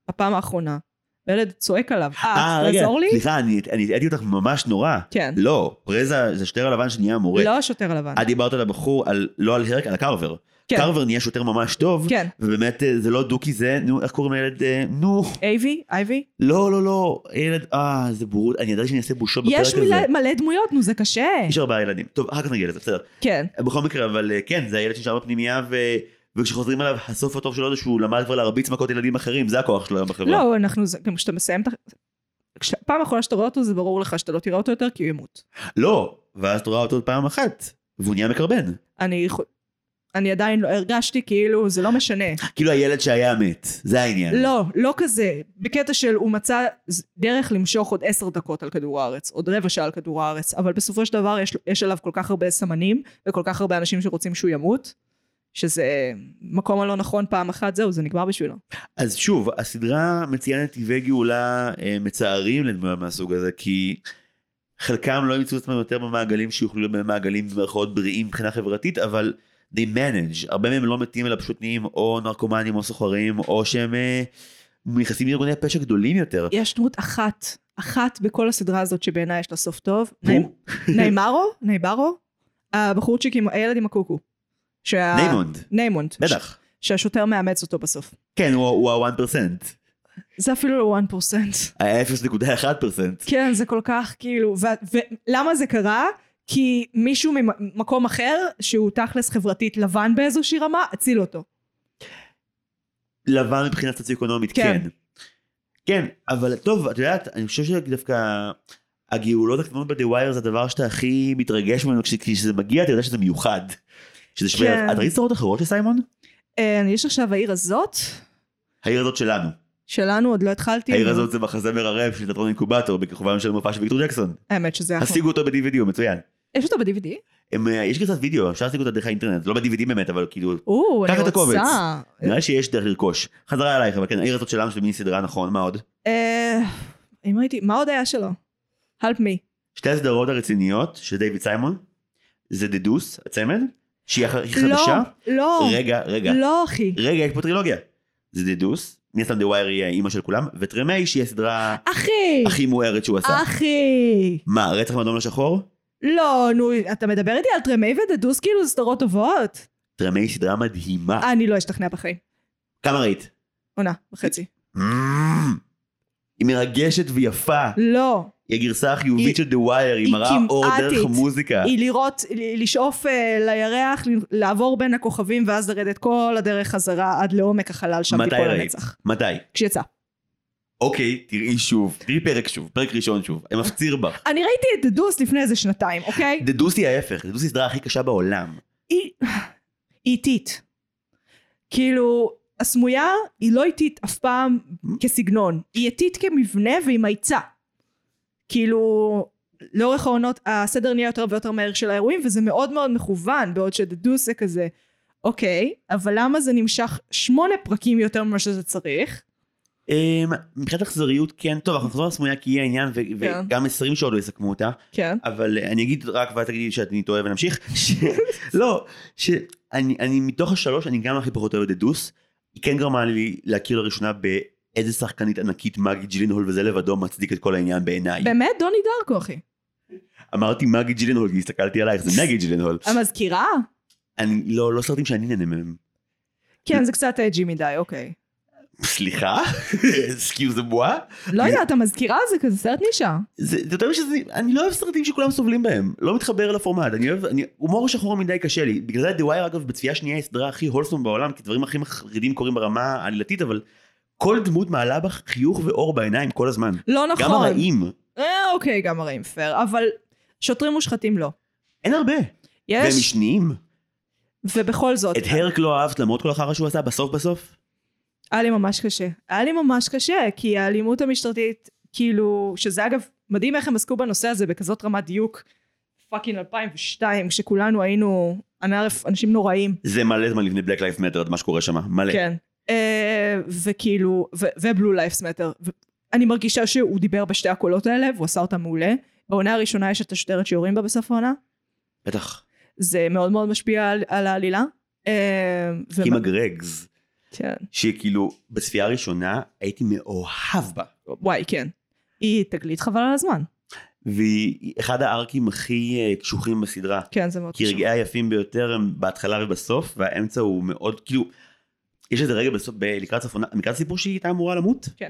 הפעם האחרונה. והילד צועק עליו, אה, רגע, תעזור לי? סליחה, אני הטעיתי אותך ממש נורא. כן. לא, פרז זה השוטר הלבן שנהיה המורה. לא השוטר הלבן. את דיברת על הבחור, לא על הרק, על הקרבר. כן. קרבר נהיה שוטר ממש טוב, כן. ובאמת אה, זה לא דוקי זה, נו, איך קוראים לילד? אה, נו. אייבי? אייבי? לא, לא, לא, ילד, אה, זה בורות, אני ידעתי שאני אעשה בושות בפרק הזה. יש מלא, דמויות, נו זה קשה. יש ארבעה ילדים. טוב, אחר כך נגיע לזה, בסדר. כן. בכל מקרה, אבל אה, כן, זה הילד שנשאר בפנימייה, ו... וכשחוזרים עליו, הסוף הטוב שלו זה שהוא למד כבר להרביץ מכות ילדים אחרים, זה הכוח שלו היום בחברה. לא, אנחנו, גם כשאתה מסיים את ה... פעם אחרונה שאתה רואה אותו זה ברור לך שאתה לא תראה אותו יותר כי הוא ימות. לא, ואז אתה רואה אותו פעם אחת, והוא נהיה מקרבן. אני, אני עדיין לא הרגשתי כאילו זה לא משנה. כאילו הילד שהיה מת, זה העניין. לא, לא כזה. בקטע של הוא מצא דרך למשוך עוד עשר דקות על כדור הארץ, עוד רבע שעה על כדור הארץ, אבל בסופו של דבר יש, יש עליו כל כך הרבה סמנים וכל כך הרבה אנשים שרוצים שהוא ימות, שזה מקום הלא נכון פעם אחת, זהו, זה נגמר בשבילו. אז שוב, הסדרה מציינת טבעי גאולה אה, מצערים לדמויות מהסוג הזה, כי חלקם לא ימצאו את עצמם יותר במעגלים שיוכלו להיות במעגלים במרכאות בריאים מבחינה חברתית, אבל they manage, הרבה מהם לא מתים אלא פשוט נהיים או נרקומנים או סוחרים, או שהם אה, נכנסים לארגוני פשע גדולים יותר. יש דמות אחת, אחת בכל הסדרה הזאת שבעיניי יש לה סוף טוב. ניימרו? נייברו? הבחורצ'יק עם הילד עם הקוקו. שה... ניימונד, ניימונד. בטח. ש... שהשוטר מאמץ אותו בסוף. כן, הוא הוא ה-1%, זה אפילו לא 1%. ה-0.1%. כן, זה כל כך כאילו, ו- ולמה זה קרה? כי מישהו ממקום אחר, שהוא תכלס חברתית לבן באיזושהי רמה, הציל אותו. לבן מבחינה סוציו-אקונומית, כן. כן. כן, אבל טוב, את יודעת, אני חושב שדווקא הגאולות הקטנות ב"The Wire" זה הדבר שאתה הכי מתרגש ממנו, כש- כשזה מגיע אתה יודע שזה מיוחד. שזה שווה, כן. את ראית סדרות אחרות של סיימון? אה, יש עכשיו העיר הזאת, העיר הזאת שלנו. שלנו עוד לא התחלתי. העיר הזאת זה מחזמר הרב של תיאטרון אינקובטור, בכיכובם של מופע של ויקטור ג'קסון. האמת שזה יכול. השיגו אותו ב-DVD, הוא מצוין. יש אותו ב-DVD? אה, יש גרסת וידאו, אפשר להשיג אותה דרך האינטרנט, לא ב-DVD באמת, אבל כאילו, או, קח את הקובץ. נראה שיש דרך לרכוש. חזרה אלייך, אבל כן, העיר הזאת שלנו של מיני סדרה, נכון, מה עוד? אה, אם ראיתי, מה עוד היה שלו? help me. שתי הסדרות הרציניות של דיוויד סיימון, זה Deuce, הצמד, שהיא לא, חדשה. לא, רגע, רגע, לא אחי. רגע, יש פה טרילוגיה. זה Deuce, מן הסתם The Wire היא האימא של כולם, וטרמי שהיא הסדרה אחי! הכי מוארת שהוא עשה. אחי! מה, רצח מאדום לשחור? לא, נו, אתה מדבר איתי על טרמי ודדוס כאילו זה סדרות טובות? טרמי היא סדרה מדהימה. אני לא אשתכנע בחיים. כמה ראית? עונה וחצי. Mm. היא מרגשת ויפה. לא. היא הגרסה החיובית של The Wire, היא מראה אור דרך. המוזיקה. היא לראות, לשאוף אה, לירח, לעבור בין הכוכבים ואז לרדת כל הדרך חזרה עד לעומק החלל שם תיפול? הנצח. מתי? כשיצא. אוקיי, תראי שוב. תראי פרק שוב. פרק ראשון שוב. אני מפציר בך. אני ראיתי את דדוס לפני איזה שנתיים, אוקיי? Deuce היא ההפך. Deuce היא הסדרה הכי קשה בעולם. היא היא איטית. כאילו, הסמויה היא לא איטית אף פעם כסגנון. היא איטית כמבנה והיא מאיצה. כאילו, לאורך העונות הסדר נהיה יותר ויותר מהר של האירועים וזה מאוד מאוד מכוון בעוד שדדוס זה כזה אוקיי אבל למה זה נמשך שמונה פרקים יותר ממה שזה צריך אמ, מבחינת אכזריות כן, טוב אנחנו נחזור לסמויה כי יהיה עניין ו- כן. וגם 20 שעות לא יסכמו אותה, כן. אבל אני אגיד רק ואת תגידי שאני טועה ונמשיך. ש- <laughs> לא, שאני אני מתוך השלוש אני גם הכי פחות אוהב את דוס. היא כן גרמה לי להכיר לראשונה באיזה שחקנית ענקית מגי ג'ילינהול וזה לבדו מצדיק את כל העניין בעיניי. באמת דוני דרקו אחי. אמרתי מגי ג'ילנהול כי הסתכלתי עלייך זה מגי ג'ילינהול. המזכירה? אני לא לא סרטים שאני נהנה מהם. כן זה קצת edgy מדי אוקיי. סליחה? Excusez-moi? לא יודעת המזכירה זה כזה סרט נישה. זה יותר שזה אני לא אוהב סרטים שכולם סובלים בהם לא מתחבר לפורמט אני אוהב הומור שחור מדי קשה לי בגלל זה Wire אגב בצפייה שנייה היא הסדרה הכי wholesome בעולם כי דברים הכי מחרידים קורים ברמה העלילתית אבל כל דמות מעלה בך חיוך ואור בעיניים כל הזמן לא נכון. גם הרעים אה, אוקיי גם הרעים פייר אבל שוטרים מושחתים לא. אין הרבה והם יש משניים ובכל זאת את הרק לא אהבת למרות כל החרא שהוא עשה בסוף בסוף היה לי ממש קשה. היה לי ממש קשה, כי האלימות המשטרתית, כאילו, שזה אגב, מדהים איך הם עסקו בנושא הזה בכזאת רמת דיוק, fucking 2002, כשכולנו היינו, אני ערף, אנשים נוראים. זה מלא זמן לפני Black Lives Matter מה שקורה שם מלא כן. אה, וכאילו, ובלו לייפס מטר. אני מרגישה שהוא דיבר בשתי הקולות האלה, והוא עשה אותם מעולה. בעונה הראשונה יש את השוטרת שיורים בה בסוף העונה. בטח זה מאוד מאוד משפיע על, על העלילה. אה, ומה- קימה גרגס כן. שכאילו בצפייה הראשונה הייתי מאוהב בה וואי, כן. היא תגלית חבל על הזמן. והיא אחד הארקים הכי אה, קשוחים בסדרה. כן, זה מאוד כי רגעי היפים ביותר הם בהתחלה ובסוף, והאמצע הוא מאוד, כאילו, יש איזה רגע בסוף, ב- לקראת סוף עונה, לקראת הסיפור שהיא הייתה אמורה למות? כן.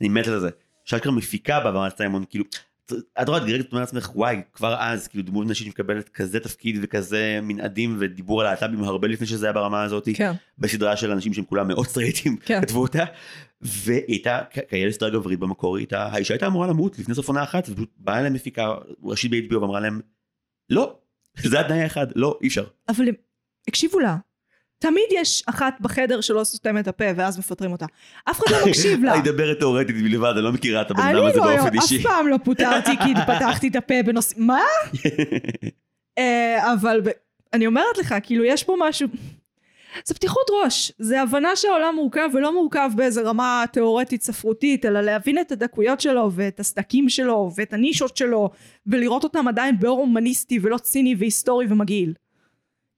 אני מת על זה. שאשכרה מפיקה בה ואמרת סיימון, כאילו, את רואה את גרגת אומרת לעצמך, וואי, כבר אז, כאילו דמות נשית מקבלת כזה תפקיד וכזה מנעדים ודיבור על להט"בים הרבה לפני שזה היה ברמה הזאת, כן, בסדרה של אנשים שהם כולם מאוד סטרייטים, כן. כתבו אותה, והיא הייתה, כאלה סדרה גברית במקור, היא הייתה, האישה הייתה אמורה למות לפני סוף עונה אחת, ופשוט באה אליהם מפיקה ראשית ב-HBO ואמרה להם, לא, זה התנאי האחד, לא, אי אפשר. אבל הם הקשיבו לה. תמיד יש אחת בחדר שלא סותמת את הפה ואז מפטרים אותה. אף אחד לא מקשיב לה. <laughs> אני מדברת תאורטית בלבד, אני לא מכירה את הבן אני אדם הזה לא, באופן אף אישי. פעם לא פוטרתי כי פתחתי את הפה בנושא... מה? <laughs> אה, אבל אני אומרת לך, כאילו יש פה משהו... זה פתיחות ראש, זה הבנה שהעולם מורכב ולא מורכב באיזה רמה תיאורטית ספרותית, אלא להבין את הדקויות שלו ואת הסדקים שלו ואת הנישות שלו ולראות אותם עדיין באור הומניסטי ולא ציני והיסטורי ומגעיל.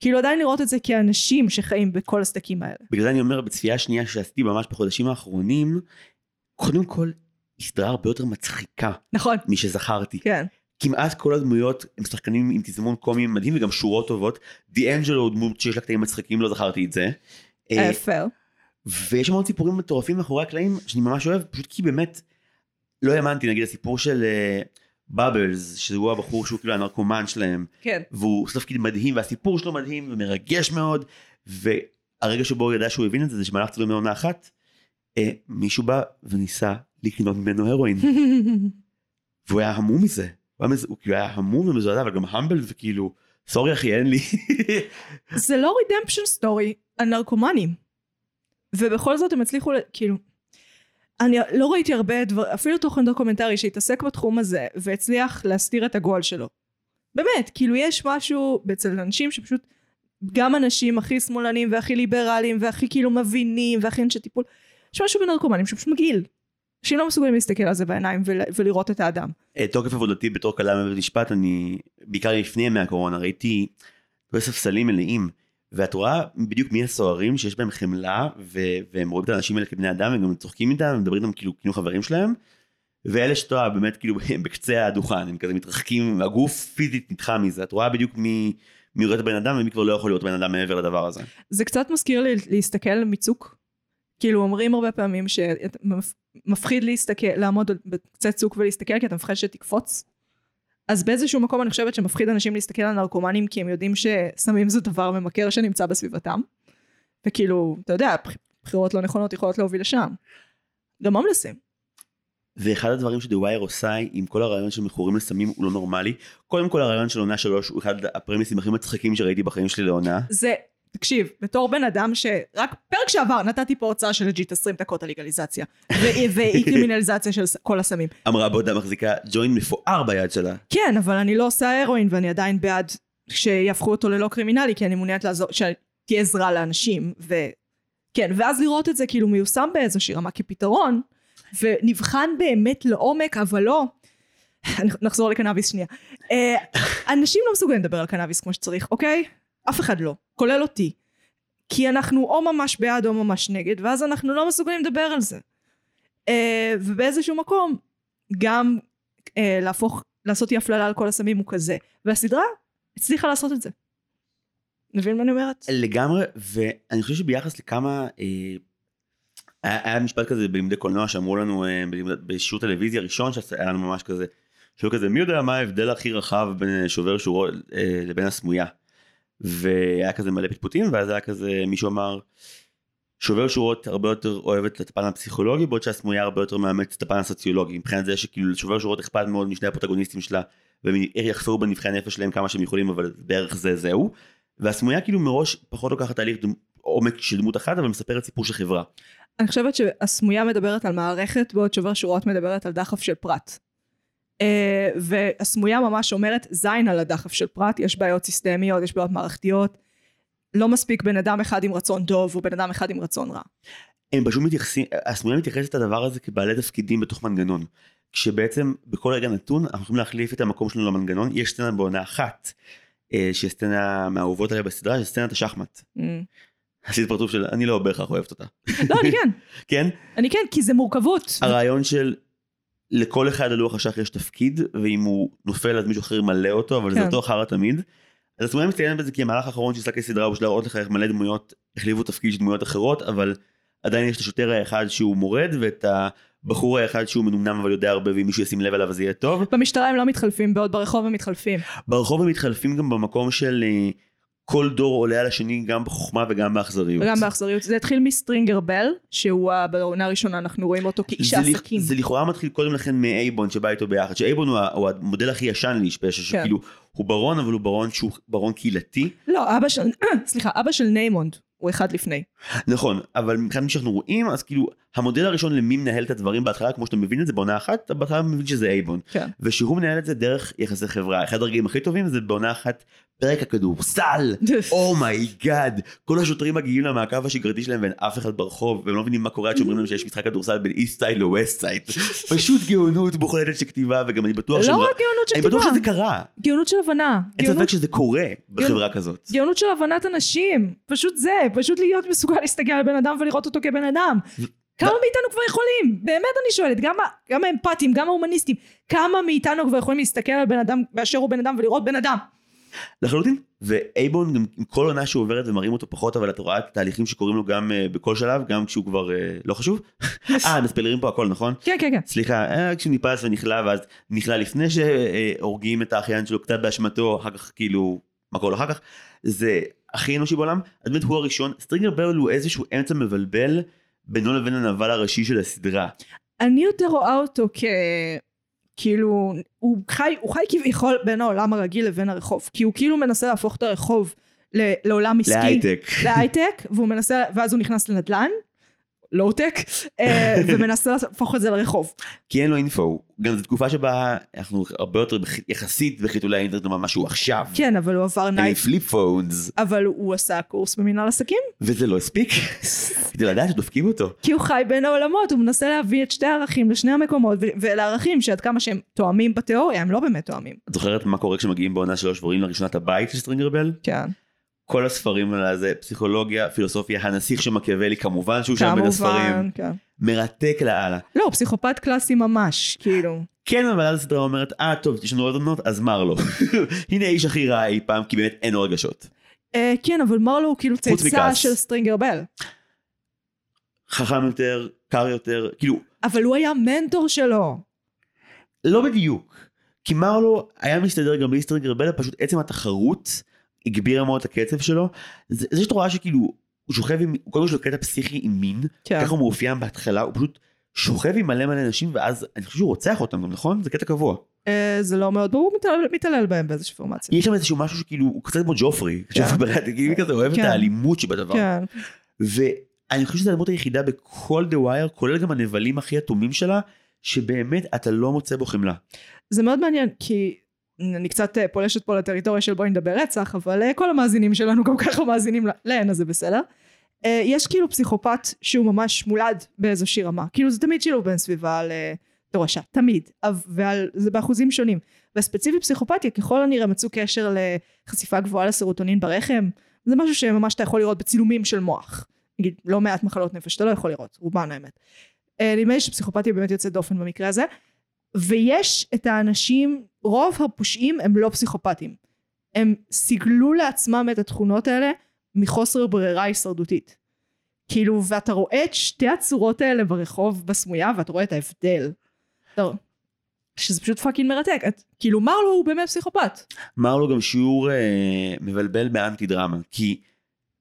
כאילו עדיין לראות את זה כאנשים שחיים בכל הסדקים האלה. בגלל זה אני אומר, בצפייה השנייה שעשיתי ממש בחודשים האחרונים, קודם כל, היא סדרה הרבה יותר מצחיקה נכון, משזכרתי. כן. כמעט כל הדמויות הם שחקנים עם תזמון קומי מדהים וגם שורות טובות. דיאנג'לו הוא דמות שיש לה קטעים מצחיקים, לא זכרתי את זה. אה, אה. ויש המון סיפורים מטורפים מאחורי הקלעים שאני ממש אוהב, פשוט כי באמת לא האמנתי, נגיד הסיפור של בבלס, שהוא הבחור שהוא כאילו הנרקומן שלהם, כן. והוא עושה תפקיד מדהים והסיפור שלו מדהים ומרגש מאוד, והרגע שבו הוא ידע שהוא הבין את זה, זה שבמהלך צילומי עונה אחת, אה, מישהו בא וניסה לקנות ממנו הרואין, <laughs> והוא היה המום מזה, הוא היה, מז... הוא כאילו היה המום ומזועזע, אבל גם המבל וכאילו, סורי אחי אין לי. זה לא רידמפשן סטורי על נרקומנים. ובכל זאת הם הצליחו, כאילו, אני לא ראיתי הרבה דבר, אפילו תוכן דוקומנטרי שהתעסק בתחום הזה והצליח להסתיר את הגועל שלו. באמת, כאילו יש משהו אצל אנשים שפשוט, גם אנשים הכי שמאלנים והכי ליברליים והכי כאילו מבינים והכי אנשי טיפול, יש משהו בנרקומנים שפשוט מגעיל. אנשים לא מסוגלים להסתכל על זה בעיניים ול, ולראות את האדם. אה, תוקף עבודתי בתור כלם בבית משפט, אני בעיקר לפני ימי הקורונה ראיתי ספסלים מלאים, ואת רואה בדיוק מי הסוהרים שיש בהם חמלה, ו- והם רואים את האנשים האלה כבני אדם, וגם צוחקים איתם, ומדברים איתם כאילו כאילו חברים שלהם, ואלה שאתה רואה באמת כאילו הם <laughs> בקצה הדוכן, הם כזה מתרחקים, הגוף פיזית נדחה מזה, את רואה בדיוק מי, מי רואה את הבן אדם ומי כבר לא יכול להיות בן אדם מעבר לדבר הזה. זה קצת מזכיר לי להסתכל מצוק. כאילו אומרים הרבה פעמים שמפחיד להסתכל, לעמוד בקצה צוק ולהסתכל כי אתה מפחד שתקפוץ. אז באיזשהו מקום אני חושבת שמפחיד אנשים להסתכל על נרקומנים כי הם יודעים שסמים זה דבר ממכר שנמצא בסביבתם. וכאילו, אתה יודע, בח- בחירות לא נכונות יכולות להוביל לשם. גם הומלסים. ואחד הדברים ש The Wire עושה עם כל הרעיון של מכורים לסמים הוא לא נורמלי. קודם כל הרעיון של עונה שלוש הוא אחד הפרמיסים הכי מצחיקים שראיתי בחיים שלי לעונה. זה, תקשיב, בתור בן אדם שרק פרק שעבר נתתי פה הרצאה של legit 20 דקות על לגליזציה. ואי- קרימינליזציה של כל הסמים. אמרה בעודה מחזיקה ג'וינט מפואר ביד שלה. כן, אבל אני לא עושה הרואין ואני עדיין בעד שיהפכו אותו ללא קרימינלי, כי אני מעוניינת לעזור, שתהיה עזרה לאנשים, כן, ואז לראות את זה כאילו מיושם באיזושהי רמה כפתרון, ונבחן באמת לעומק, אבל לא... נחזור לקנאביס שנייה. אה, אנשים לא מסוגלים לדבר על קנאביס כמו שצריך, אוקיי? אף אחד לא, כולל אותי. כי אנחנו או ממש בעד או ממש נגד, ואז אנחנו לא מסוגלים לדבר על זה. אה, ובאיזשהו מקום, גם אה, להפוך, לעשות אי הפללה על כל הסמים הוא כזה. והסדרה הצליחה לעשות את זה. מבין מה אני אומרת? לגמרי, ואני חושב שביחס לכמה... אה, היה משפט כזה בלימודי קולנוע שאמרו לנו אה, בשיעור טלוויזיה ראשון שהיה לנו ממש כזה, שהוא כזה מי יודע מה ההבדל הכי רחב בין שובר שורות אה, לבין הסמויה. והיה כזה מלא פטפוטים ואז היה כזה מישהו אמר שובר שורות הרבה יותר אוהבת את הפן הפסיכולוגי בעוד שהסמויה הרבה יותר מאמץ את הפן הסוציולוגי מבחינת זה שכאילו לשובר שורות אכפת מאוד משני הפרוטגוניסטים שלה והם יחפרו בנבחי הנפש שלהם כמה שהם יכולים אבל בערך זה זהו והסמויה כאילו מראש פחות לוקחת תהליך עומק של דמות אחת אבל מספרת סיפור של חברה. אני חושבת שהסמויה מדברת על מערכת בעוד שובר שורות מדברת על דחף של פרט. Uh, והסמויה ממש אומרת זין על הדחף של פרט, יש בעיות סיסטמיות, יש בעיות מערכתיות, לא מספיק בן אדם אחד עם רצון טוב ובן אדם אחד עם רצון רע. הם פשוט מתייחסים, הסמויה מתייחסת לדבר הזה כבעלי תפקידים בתוך מנגנון. כשבעצם בכל רגע נתון אנחנו יכולים להחליף את המקום שלנו למנגנון, יש סצנה בעונה אחת, אה, שהיא סצנה מהאהובות עליה בסדרה, שהיא סצנת השחמט. Mm. עשית פרצוף של אני לא בהכרח אוהבת אותה. לא, אני כן. <laughs> כן? אני כן, כי זה מורכבות. הרעיון של לכל אחד על לוח השח יש תפקיד, ואם הוא נופל אז מישהו אחר ימלא אותו, אבל כן. זה אותו חרא תמיד. אז התמונה מצטיינת בזה כי המהלך האחרון של סאקי סדרה הוא בשביל להראות לך איך מלא דמויות החליפו תפקיד של דמויות אחרות, אבל עדיין יש את השוטר האחד שהוא מורד ואת הבחור האחד שהוא מנומנם אבל יודע הרבה ואם מישהו ישים לב אליו אז יהיה טוב. במשטרה הם לא מתחלפים בעוד ברחוב הם מתחלפים. ברחוב הם מתחלפים גם במקום של אה, כל דור עולה על השני גם בחוכמה וגם באכזריות. וגם באכזריות. זה התחיל מסטרינגר בל, שהוא בעונה הראשונה אנחנו רואים אותו כאיש העסקים. זה לכאורה מתחיל קודם לכן מאייבון שבא איתו ביחד, שאייבון הוא, הוא המודל הכי ישן לאיש פשע, כן. שכאילו הוא ברון אבל הוא ברון שהוא ברון קהילתי. לא, אבא של, <clears throat> סליחה, אבא של ניימונד הוא אחד לפני. נכון, אבל מבחינת מי שאנחנו רואים, אז כאילו, המודל הראשון למי מנהל את הדברים בהתחלה, כמו שאתה מבין את זה בעונה אחת, אתה בהתחלה מבין שזה אייבון. כן. ושהוא מנהל את זה דרך יחסי חברה. אחד הרגעים הכי טובים זה בעונה אחת, פרק הכדורסל, <laughs> oh my god, כל השוטרים מגיעים למעקב השגרתי שלהם ואין אף אחד ברחוב, והם לא מבינים מה קורה עד שאומרים להם שיש משחק כדורסל בין East Side ל West Side. פשוט גאונות מוחלטת של כתיבה, וגם אני בטוח לא רק גאונות של כתיבה. אני בטוח שזה קרה. גאונות של הבנה. אין ספק שזה קורה בחברה כזאת. גאונות של הבנת אנשים. פשוט זה, פשוט להיות מסוגל להסתכל על בן אדם ולראות אותו כבן אדם. כמה מאיתנו כבר יכולים? באמת אני שואלת, גם האמפתיים, גם ההומניסטים, כמה מאיתנו כבר יכולים להסתכל על בן אדם באשר הוא בן אדם ולראות בן אדם? לחלוטין, ואייבון גם עם כל עונה שהוא עוברת ומראים אותו פחות, אבל את רואה את התהליכים שקורים לו גם uh, בכל שלב, גם כשהוא כבר uh, לא חשוב. אה, מספלרים פה הכל, נכון? כן, כן, כן. סליחה, uh, כשהוא ניפס ונכלא, ואז נכלא לפני שהורגים את האחיין שלו קצת באשמתו, אחר כך כאילו, מה קורה אחר כך, זה הכי אנושי בעולם. אז באמת הוא הראשון, סטרינגר ברל הוא איזשהו אמצע מבלבל בינו לבין הנבל הראשי של הסדרה. אני יותר רואה אותו כ... כאילו, הוא חי, הוא חי כביכול בין העולם הרגיל לבין הרחוב, כי הוא כאילו מנסה להפוך את הרחוב לעולם עסקי. להייטק. להייטק, והוא מנסה, ואז הוא נכנס לנדל"ן, לואו-טק, אה, <laughs> ומנסה להפוך את זה לרחוב. כי אין לו אינפו, גם זו תקופה שבה אנחנו הרבה יותר יחסית בחיתולי האינטרנט ממה שהוא עכשיו. כן, אבל הוא עבר נייט. flip phones. אבל הוא עשה קורס במנהל עסקים. וזה לא הספיק, <laughs> כדי לדעת שדופקים אותו. כי הוא חי בין העולמות, הוא מנסה להביא את שתי הערכים לשני המקומות, ולערכים שעד כמה שהם תואמים בתיאוריה, הם לא באמת תואמים. את זוכרת מה קורה כשמגיעים בעונה שלוש ורואים לראשונה את הבית של סטרינגר בל? כן. כל הספרים על זה, פסיכולוגיה, פילוסופיה, הנסיך של מקיאוולי, כמובן שהוא שם בין הספרים. כן. מרתק לאללה. לא, פסיכופת קלאסי ממש, כאילו. כן, אבל אז הסדרה אומרת, אה, טוב, יש לנו עוד עונות, אז מרלו. <laughs> הנה האיש הכי רע אי פעם, כי באמת אין לו רגשות. אה, כן, אבל מרלו הוא כאילו צאצא של סטרינגר בל. חכם יותר, קר יותר, כאילו... אבל הוא היה מנטור שלו. לא בדיוק. כי מרלו היה מסתדר גם בלי סטרינגר בל, פשוט עצם התחרות. הגבירה מאוד את הקצב שלו זה, זה שאת רואה שכאילו הוא שוכב עם קודם כל יש לו קטע פסיכי עם מין כן. ככה הוא מאופיין בהתחלה הוא פשוט שוכב עם מלא מלא נשים ואז אני חושב שהוא רוצח אותם גם נכון זה קטע קבוע. אה, זה לא מאוד ברור מתעלל, מתעלל בהם באיזושהי פורמציה. יש שם איזשהו משהו שכאילו הוא קצת כמו ג'ופרי, כן. ג'ופרי כזה אוהב כן. את האלימות שבדבר. כן. ואני חושב שזו הדמות היחידה בכל דה ווייר כולל גם הנבלים הכי אטומים שלה שבאמת אתה לא מוצא בו חמלה. זה מאוד מעניין כי אני קצת אה, פולשת פה לטריטוריה של בואי נדבר רצח, אבל אה, כל המאזינים שלנו גם <laughs> ככה מאזינים להן, אז זה בסדר. אה, יש כאילו פסיכופת שהוא ממש מולד באיזושהי רמה. כאילו זה תמיד שילוב בין סביבה לתורשה, תמיד. ועל, זה באחוזים שונים. והספציפית פסיכופתיה ככל הנראה מצאו קשר לחשיפה גבוהה לסרוטונין ברחם. זה משהו שממש אתה יכול לראות בצילומים של מוח. נגיד לא מעט מחלות נפש אתה לא יכול לראות, רובן האמת. נדמה לי שפסיכופתיה באמת יוצאת דופן במקרה הזה. ויש את האנשים, רוב הפושעים הם לא פסיכופטים. הם סיגלו לעצמם את התכונות האלה מחוסר ברירה הישרדותית. כאילו, ואתה רואה את שתי הצורות האלה ברחוב בסמויה, ואתה רואה את ההבדל. אתה... שזה פשוט פאקינג מרתק. את, כאילו, מרלו הוא באמת פסיכופת. מרלו גם שיעור אה, מבלבל באנטי דרמה, כי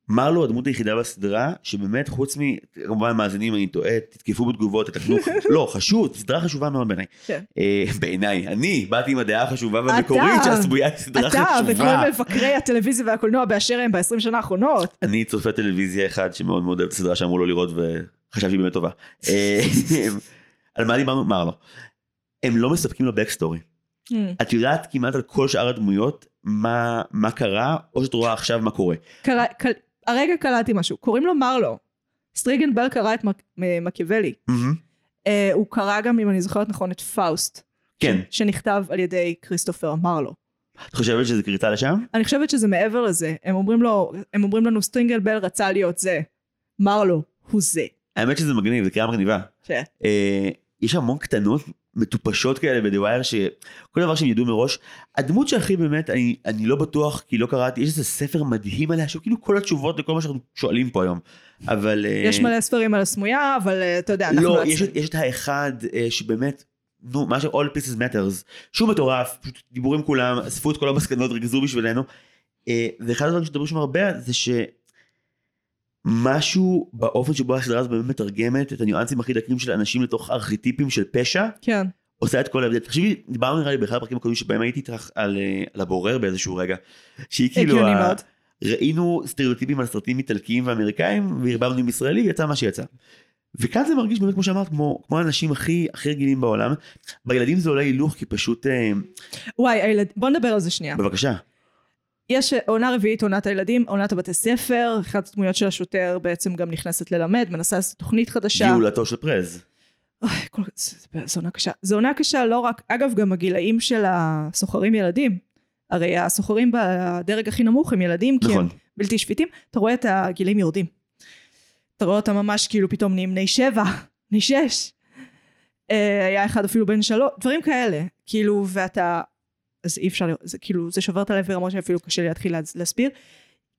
מרלו הדמות היחידה בסדרה שבאמת חוץ מ... כמובן מאזינים אני טועה, תתקפו בתגובות, תתקנו, <laughs> לא חשוב, סדרה חשובה מאוד בעיניי. כן. אה, בעיניי, אני באתי עם הדעה החשובה והמקורית שהסמויה היא סדרה אתה וכל חשובה. מבקרי הטלוויזיה והקולנוע באשר הם ב-20 שנה האחרונות. אני צופה טלוויזיה אחד שמאוד מאוד אוהב את הסדרה שאמרו לו לראות וחשבתי שהיא באמת טובה. אה, על מה דיברנו? מרלו. הם לא מספקים לו backstory. את יודעת כמעט על כל שאר הדמויות מה, מה קרה, או שאת רואה עכשיו מה קורה. קל... הרגע קלטתי משהו, קוראים לו מרלו. סטרינגר בל קרא את מק... מ- מקיאוולי. אה, הוא קרא גם, אם אני זוכרת נכון, את פאוסט. כן. ש... שנכתב על ידי כריסטופר מרלו. את חושבת שזה קריצה לשם? אני חושבת שזה מעבר לזה. הם אומרים לו, הם אומרים לנו, סטרינגר בל רצה להיות זה. מרלו הוא זה. האמת שזה מגניב, זה קריצה מגניבה. ש... אה, יש המון קטנות מטופשות כאלה ב"The Wire שכל דבר שהם ידעו מראש. הדמות שהכי באמת, אני, אני לא בטוח כי לא קראתי, יש איזה ספר מדהים עליה שהוא כאילו כל התשובות לכל מה שאנחנו שואלים פה היום. אבל... אה, יש מלא ספרים על הסמויה, אבל אה, אתה יודע, אנחנו לא. יש, יש את האחד אה, שבאמת, נו, מה ש- all pieces matters, שהוא מטורף, פשוט דיבורים כולם, אספו את כל המסקנות, ריכזו בשבילנו. ואחד הדברים שדברים שם הרבה זה שמשהו באופן שבו הסדרה הזאת באמת מתרגמת את הניואנסים הכי דקים של אנשים לתוך ארכיטיפים של פשע, כן. עושה את כל ההבדל. תחשבי, דיברנו נראה לי באחד הפרקים הקודמים שבהם הייתי איתך על, אה, על הבורר באיזשהו רגע, שהיא כאילו, הגיוני ה- מאוד. ראינו סטריאוטיפים על סרטים איטלקיים ואמריקאים והרבבנו עם ישראלי ויצא מה שיצא. וכאן זה מרגיש באמת כמו שאמרת כמו כמו האנשים הכי הכי רגילים בעולם. בילדים זה אולי הילוך כי פשוט אה, וואי, הילד... בוא נדבר על זה שנייה. בבקשה יש עונה רביעית, עונת הילדים, עונת הבתי ספר, אחת הדמויות של השוטר בעצם גם נכנסת ללמד, מנסה לעשות תוכנית חדשה. גאולתו של פרז. כל... זה עונה קשה. זו עונה קשה לא רק, אגב, גם הגילאים של הסוחרים ילדים. הרי הסוחרים בדרג הכי נמוך הם ילדים, כי נכון. הם בלתי שפיטים. אתה רואה את הגילאים יורדים. אתה רואה אותם ממש כאילו פתאום נהיים בני שבע, בני שש. אה, היה אחד אפילו בן שלוש, דברים כאלה. כאילו, ואתה... אז אי אפשר, זה כאילו, זה שובר את הלב ברמות שאפילו קשה לי להתחיל להס- להסביר.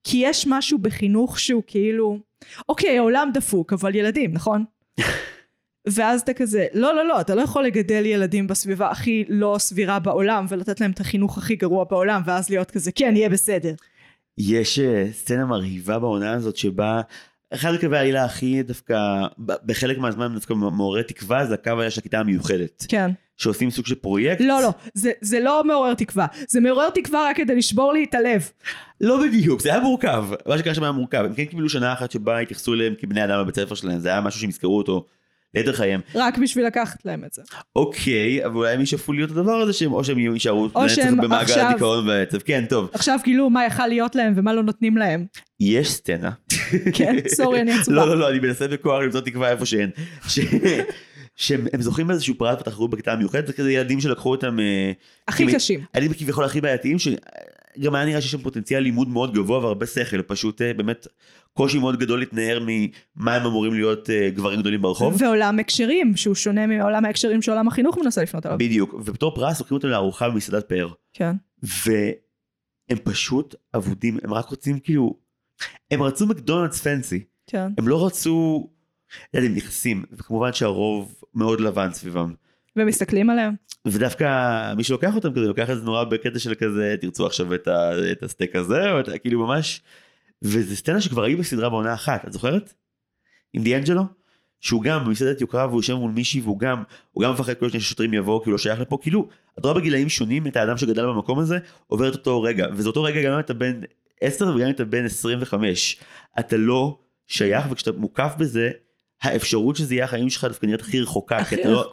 כי יש משהו בחינוך שהוא כאילו, אוקיי, העולם דפוק, אבל ילדים, נכון? <laughs> ואז אתה כזה, לא, לא, לא, אתה לא יכול לגדל ילדים בסביבה הכי לא סבירה בעולם ולתת להם את החינוך הכי גרוע בעולם, ואז להיות כזה, כן, יהיה בסדר. יש אה, סצנה מרהיבה בעונה הזאת שבה אחד מקווי העלילה הכי דווקא בחלק מהזמן דווקא מעורר תקווה זה הקו של הכיתה המיוחדת כן. שעושים סוג של פרויקט. לא, לא, זה, זה לא מעורר תקווה. זה מעורר תקווה רק כדי לשבור לי את הלב. לא בדיוק, זה היה מורכב, מה שקרה שם היה מורכב, הם כן קיבלו שנה אחת שבה התייחסו אליהם כבני אדם בבית הספר שלהם, זה היה משהו שהם יזכרו אותו ליתר חייהם. רק בשביל לקחת להם את זה. אוקיי, אבל אולי הם ישאפו להיות הדבר הזה שהם, או שהם יישארו לנצח במעגל עכשיו- הדיכאון והעצב, כן, טוב. עכשיו גילו מה יכל להיות להם ומה לא נותנים להם. יש סצנה. כן, סורי, אני עצובה. לא, לא, לא, אני מנסה בכוח למצוא תקווה איפה שאין. שהם הם זוכים באיזשהו פרט בתחרות בכיתה המיוחדת, זה כזה ילדים שלקחו אותם... אה, הכי כי- קשים. הילדים כביכול הכי בעייתיים, שגם היה נראה שיש שם פוטנציאל לימוד מאוד גבוה והרבה שכל, פשוט אה, באמת קושי מאוד גדול להתנער ממה הם אמורים להיות אה, גברים גדולים ברחוב. ועולם הקשרים, שהוא שונה מעולם ההקשרים שעולם החינוך מנסה לפנות עליו. בדיוק, ובתור פרס לוקחים אותם לארוחה במסעדת פאר. כן. והם פשוט אבודים, הם רק רוצים כאילו, הם רצו מקדונלדס פנסי, כן. הם לא רצו, לא הם נכנסים, וכמובן שהרוב מאוד לבן סביבם. ומסתכלים עליהם. ודווקא מי שלוקח אותם כזה, לוקח את זה נורא בקטע של כזה, תרצו עכשיו את, ה, את הסטייק הזה, או את, כאילו ממש, וזה סצנה שכבר היו בסדרה בעונה אחת, את זוכרת? עם דיאנג'לו? שהוא גם במסעדת יוקרה והוא יושב מול מישהי והוא גם, הוא גם מפחד כל שני ששוטרים יבואו כי הוא לא שייך לפה, כאילו, את רואה בגילאים שונים את האדם שגדל במקום הזה, עובר את אותו רגע, וזה אותו רגע גם אם אתה בן 10 וגם אם אתה בן 25. אתה לא שייך וכשאתה מוקף בזה, האפשרות שזה יהיה החיים שלך דווקא נראית הכי רחוקה, כי אתה לא,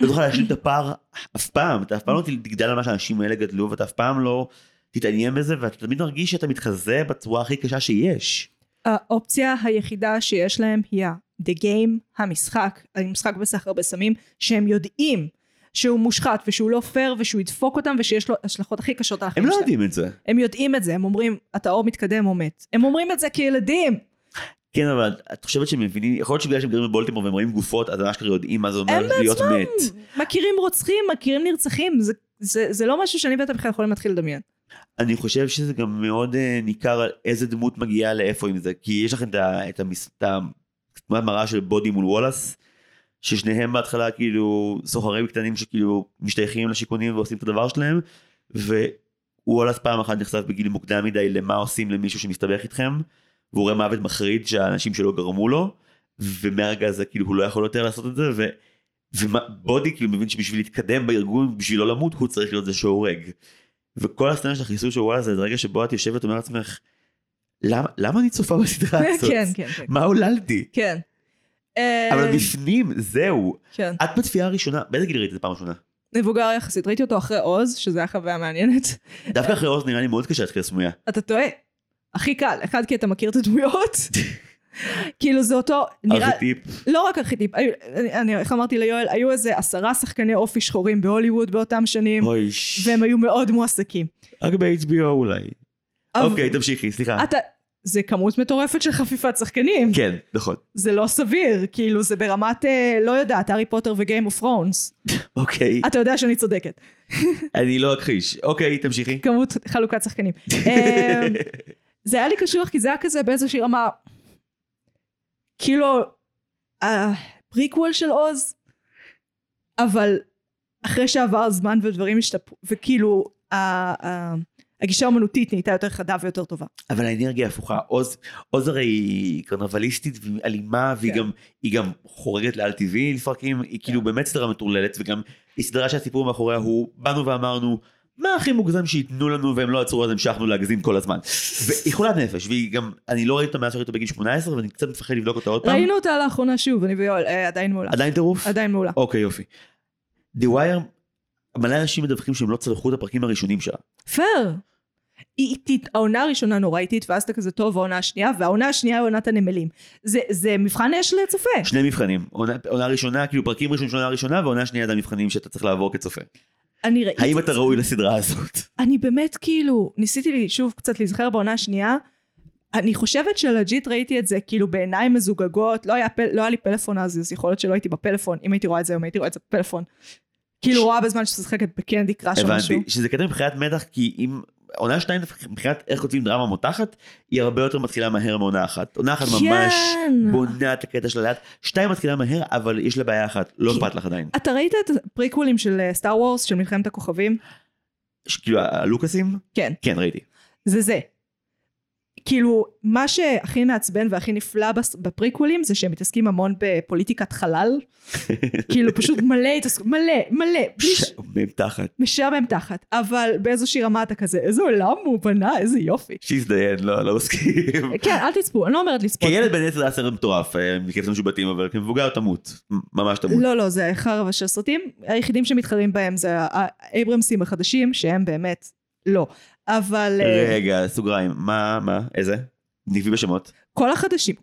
לא תוכל להשלים את הפער אף פעם, אתה אף פעם לא תגדל על מה שהאנשים האלה גדלו ואתה אף פעם לא תתעניין בזה ואתה תמיד מרגיש שאתה מתחזה בצורה הכי קשה שיש. האופציה היחידה שיש להם היא ה-the game, המשחק, המשחק בסחר בסמים, שהם יודעים שהוא מושחת ושהוא לא פייר ושהוא ידפוק אותם ושיש לו השלכות הכי קשות על הם החיים לא שלהם. יודעים את זה. הם יודעים את זה, הם אומרים, אתה או מתקדם או מת. הם אומרים את זה כילדים. כן, אבל את חושבת שהם מבינים, יכול להיות שבגלל שהם גרים בבולטימור והם רואים גופות, אז הם אשכרה יודעים מה זה אומר הם להיות בעצמם מת. מכירים רוצחים, מכירים נרצחים, זה, זה, זה לא משהו שאני ואתה בכלל יכולים להתחיל לדמיין. אני חושב שזה גם מאוד אה, ניכר על איזה דמות מגיעה לאיפה עם זה, כי יש לכם את התמונת מראה של בודי מול וולאס, ששניהם בהתחלה כאילו סוחרים קטנים שכאילו משתייכים לשיכונים ועושים את הדבר שלהם, ווולאס פעם אחת נחשף בגיל מוקדם מדי למה עושים למישהו שמסתבך איתכם, והוא רואה מוות מחריד שהאנשים שלו גרמו לו, ומהרגע הזה כאילו הוא לא יכול יותר לעשות את זה, ו... ובודי כאילו מבין שבשביל להתקדם בארגון, בשביל לא למות, הוא צריך להיות זה שהורג. וכל הסצנה של החיסול של וואלה זה רגע שבו את יושבת ואומרת לעצמך, למה, למה אני צופה בסדרה הזאת? כן, כן, כן. מה עוללתי? כן. אבל אה, בפנים, זהו. כן. את בצפייה הראשונה, באיזה גיל ראית את זה פעם ראשונה? מבוגר יחסית, ראיתי אותו אחרי עוז, שזה היה חוויה מעניינת. דווקא אחרי עוז נראה לי מאוד קשה להתחיל סמויה. אתה טועה. הכי קל, אחד כי אתה מכיר את הדמויות. <laughs> כאילו זה אותו, נראה, ארכיטיפ. לא רק ארכיטיפ, אני, אני- איך אמרתי ליואל, היו איזה עשרה שחקני אופי שחורים בהוליווד באותם שנים, אוי, ש- והם היו מאוד מועסקים. רק ב-HBO אולי. אבל- אוקיי, תמשיכי, סליחה. אתה, זה כמות מטורפת של חפיפת שחקנים. כן, נכון. זה לא סביר, כאילו זה ברמת, אה, לא יודעת, הארי פוטר ו Game of Thrones. אוקיי, אתה יודע שאני צודקת. אני לא אכחיש. אוקיי, תמשיכי. כמות חלוקת שחקנים. <laughs> אה, זה היה לי קשוח כי זה היה כזה באיזושהי רמה, כאילו, הפריקוול של עוז, אבל אחרי שעבר זמן ודברים השתפרו, וכאילו, הגישה האומנותית נהייתה יותר חדה ויותר טובה. אבל האנרגיה הפוכה, עוז, עוז הרי היא קרנבליסטית ואלימה והיא כן. גם, היא גם חורגת לעל טבעי לפרקים, היא כאילו באמת סדרה מטורללת וגם היא סדרה שהסיפור מאחוריה הוא באנו ואמרנו מה הכי מוגזם שייתנו לנו והם לא עצרו אז המשכנו להגזים כל הזמן. והיא חולת נפש והיא גם, אני לא ראיתי אותה מאז שראיתי אותה בגיל 18 ואני קצת מפחד לבדוק אותה עוד פעם. ראינו אותה לאחרונה שוב, אני ויואל, אה, עדיין מעולה. עדיין טירוף? עדיין מעולה. אוקיי יופי. The Wire, מלא אנשים מדווחים שהם לא צלחו את הפרקים הראשונים שלה. פייר. היא איטית, העונה הראשונה נורא איטית, ואז אתה כזה טוב, העונה השנייה, והעונה השנייה היא עונת הנמלים. זה, זה מבחן אש לצופה. שני מבחנים, עונה, עונה ראשונה, כאילו פרקים ראשונים של עונה ראשונה ועונה שנייה זה המבחנים שאתה צריך לעבור כצופה. אני ראיתי האם את אתה. ראוי לסדרה הזאת? אני באמת כאילו, ניסיתי לי שוב קצת להיזכר בעונה השנייה. אני חושבת שלג'יט ראיתי את זה כאילו בעיניים מזוגגות, לא היה, פל, לא היה לי פלאפון אז, אז יכול להיות שלא הייתי בפלאפון, אם הייתי רואה את זה היום הייתי רואה את זה בפלאפון. כאילו רואה בזמן שמשחקת בקנדי קראש או משהו. הבנתי, שזה קטע מבחינת מתח כי אם עונה שתיים מבחינת איך כותבים דרמה מותחת היא הרבה יותר מתחילה מהר מעונה אחת. עונה אחת ממש כן. בונה את הקטע שלה לאט, שתיים מתחילה מהר אבל יש לה בעיה אחת, לא אכפת לך עדיין. אתה ראית את הפריקוולים של סטאר וורס, של מלחמת הכוכבים? כאילו הלוקאסים? כן. כן ראיתי. זה זה. כאילו, מה שהכי מעצבן והכי נפלא בפריקוולים זה שהם מתעסקים המון בפוליטיקת חלל. <laughs> כאילו, פשוט מלא התעסקות, מלא, מלא. שעומם תחת. משעמם תחת, אבל באיזושהי רמה אתה כזה, איזה עולם הוא בנה, איזה יופי. שיזדיין, לא לא מסכים. <laughs> כן, אל תצפו, אני לא אומרת לצפות. כילד בן עשר זה היה סרט מטורף, אה, מכיף משובטים אבל כמבוגר תמות, ממש תמות. לא, לא, זה חרא של סרטים, היחידים שמתחרים בהם זה האייברמסים החדשים, שהם באמת לא. אבל אה, רגע, סוגריים, מה, מה, איזה? נקבי בשמות. כל החדשים,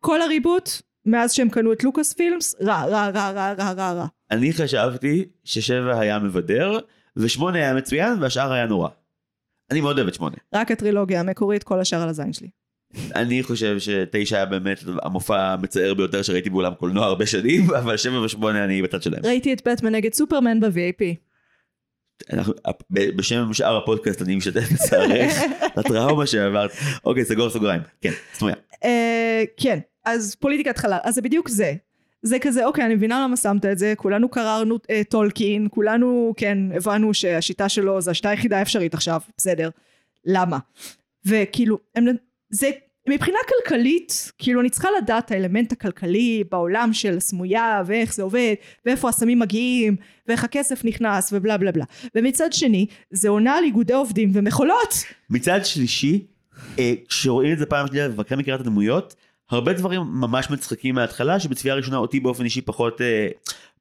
כל הריבוט, מאז שהם קנו את לוקאס פילמס, רע, רע, רע, רע, רע, רע, רע. אני חשבתי ששבע היה מבדר, ושמונה היה מצוין, והשאר היה נורא. אני מאוד אוהב את שמונה. רק הטרילוגיה המקורית, כל השאר על הזין שלי. אני חושב שתשע היה באמת המופע המצער ביותר שראיתי באולם קולנוע הרבה שנים, <laughs> אבל שבע ושמונה אני בצד שלהם. ראיתי את בטמן נגד סופרמן ב-VAP. אנחנו, בשם שאר הפודקאסט אני משתתף בצערך, <laughs> לטראומה שעברת. אוקיי, סגור סוגריים. כן, סמויה. אה, כן, אז פוליטיקת חלל, אז זה בדיוק זה. זה כזה, אוקיי, אני מבינה למה שמת את זה, כולנו קררנו אה, טולקין, כולנו, כן, הבנו שהשיטה שלו זה השיטה היחידה האפשרית עכשיו, בסדר. למה? וכאילו, הם, זה, מבחינה כלכלית, כאילו אני צריכה לדעת האלמנט הכלכלי בעולם של סמויה, ואיך זה עובד, ואיפה הסמים מגיעים, ואיך הכסף נכנס, ובלה בלה בלה. ומצד שני, זה עונה על איגודי עובדים ומכולות. מצד שלישי, אה, כשרואים את זה פעם שנייה ומבקר מכירה את הדמויות, הרבה דברים ממש מצחיקים מההתחלה, שבצפייה ראשונה אותי באופן אישי פחות, אה,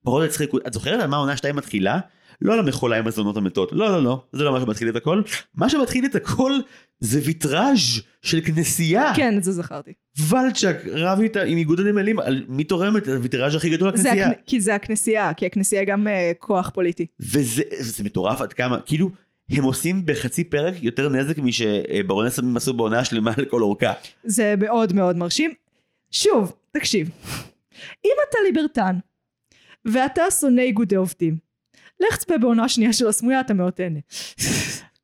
פחות הצחיקו. את זוכרת על מה עונה 2 מתחילה? לא על המכולה עם הזונות המתות, לא לא לא, זה לא מה שמתחיל את הכל. מה שמתחיל את הכל זה ויטראז' של כנסייה. כן, את זה זכרתי. ולצ'ק רב איתה עם איגוד הנמלים על מי תורם את הוויטראז' הכי גדול לכנסייה. הכ... כי זה הכנסייה, כי הכנסייה גם uh, כוח פוליטי. וזה זה מטורף עד כמה, כאילו, הם עושים בחצי פרק יותר נזק משברוני סמים עשו בעונה שלמה לכל אורכה. זה מאוד מאוד מרשים. שוב, תקשיב, אם אתה ליברטן, ואתה שונא איגודי עובדים, לך צפה בעונה שנייה של הסמויה, אתה מאוד תהנה.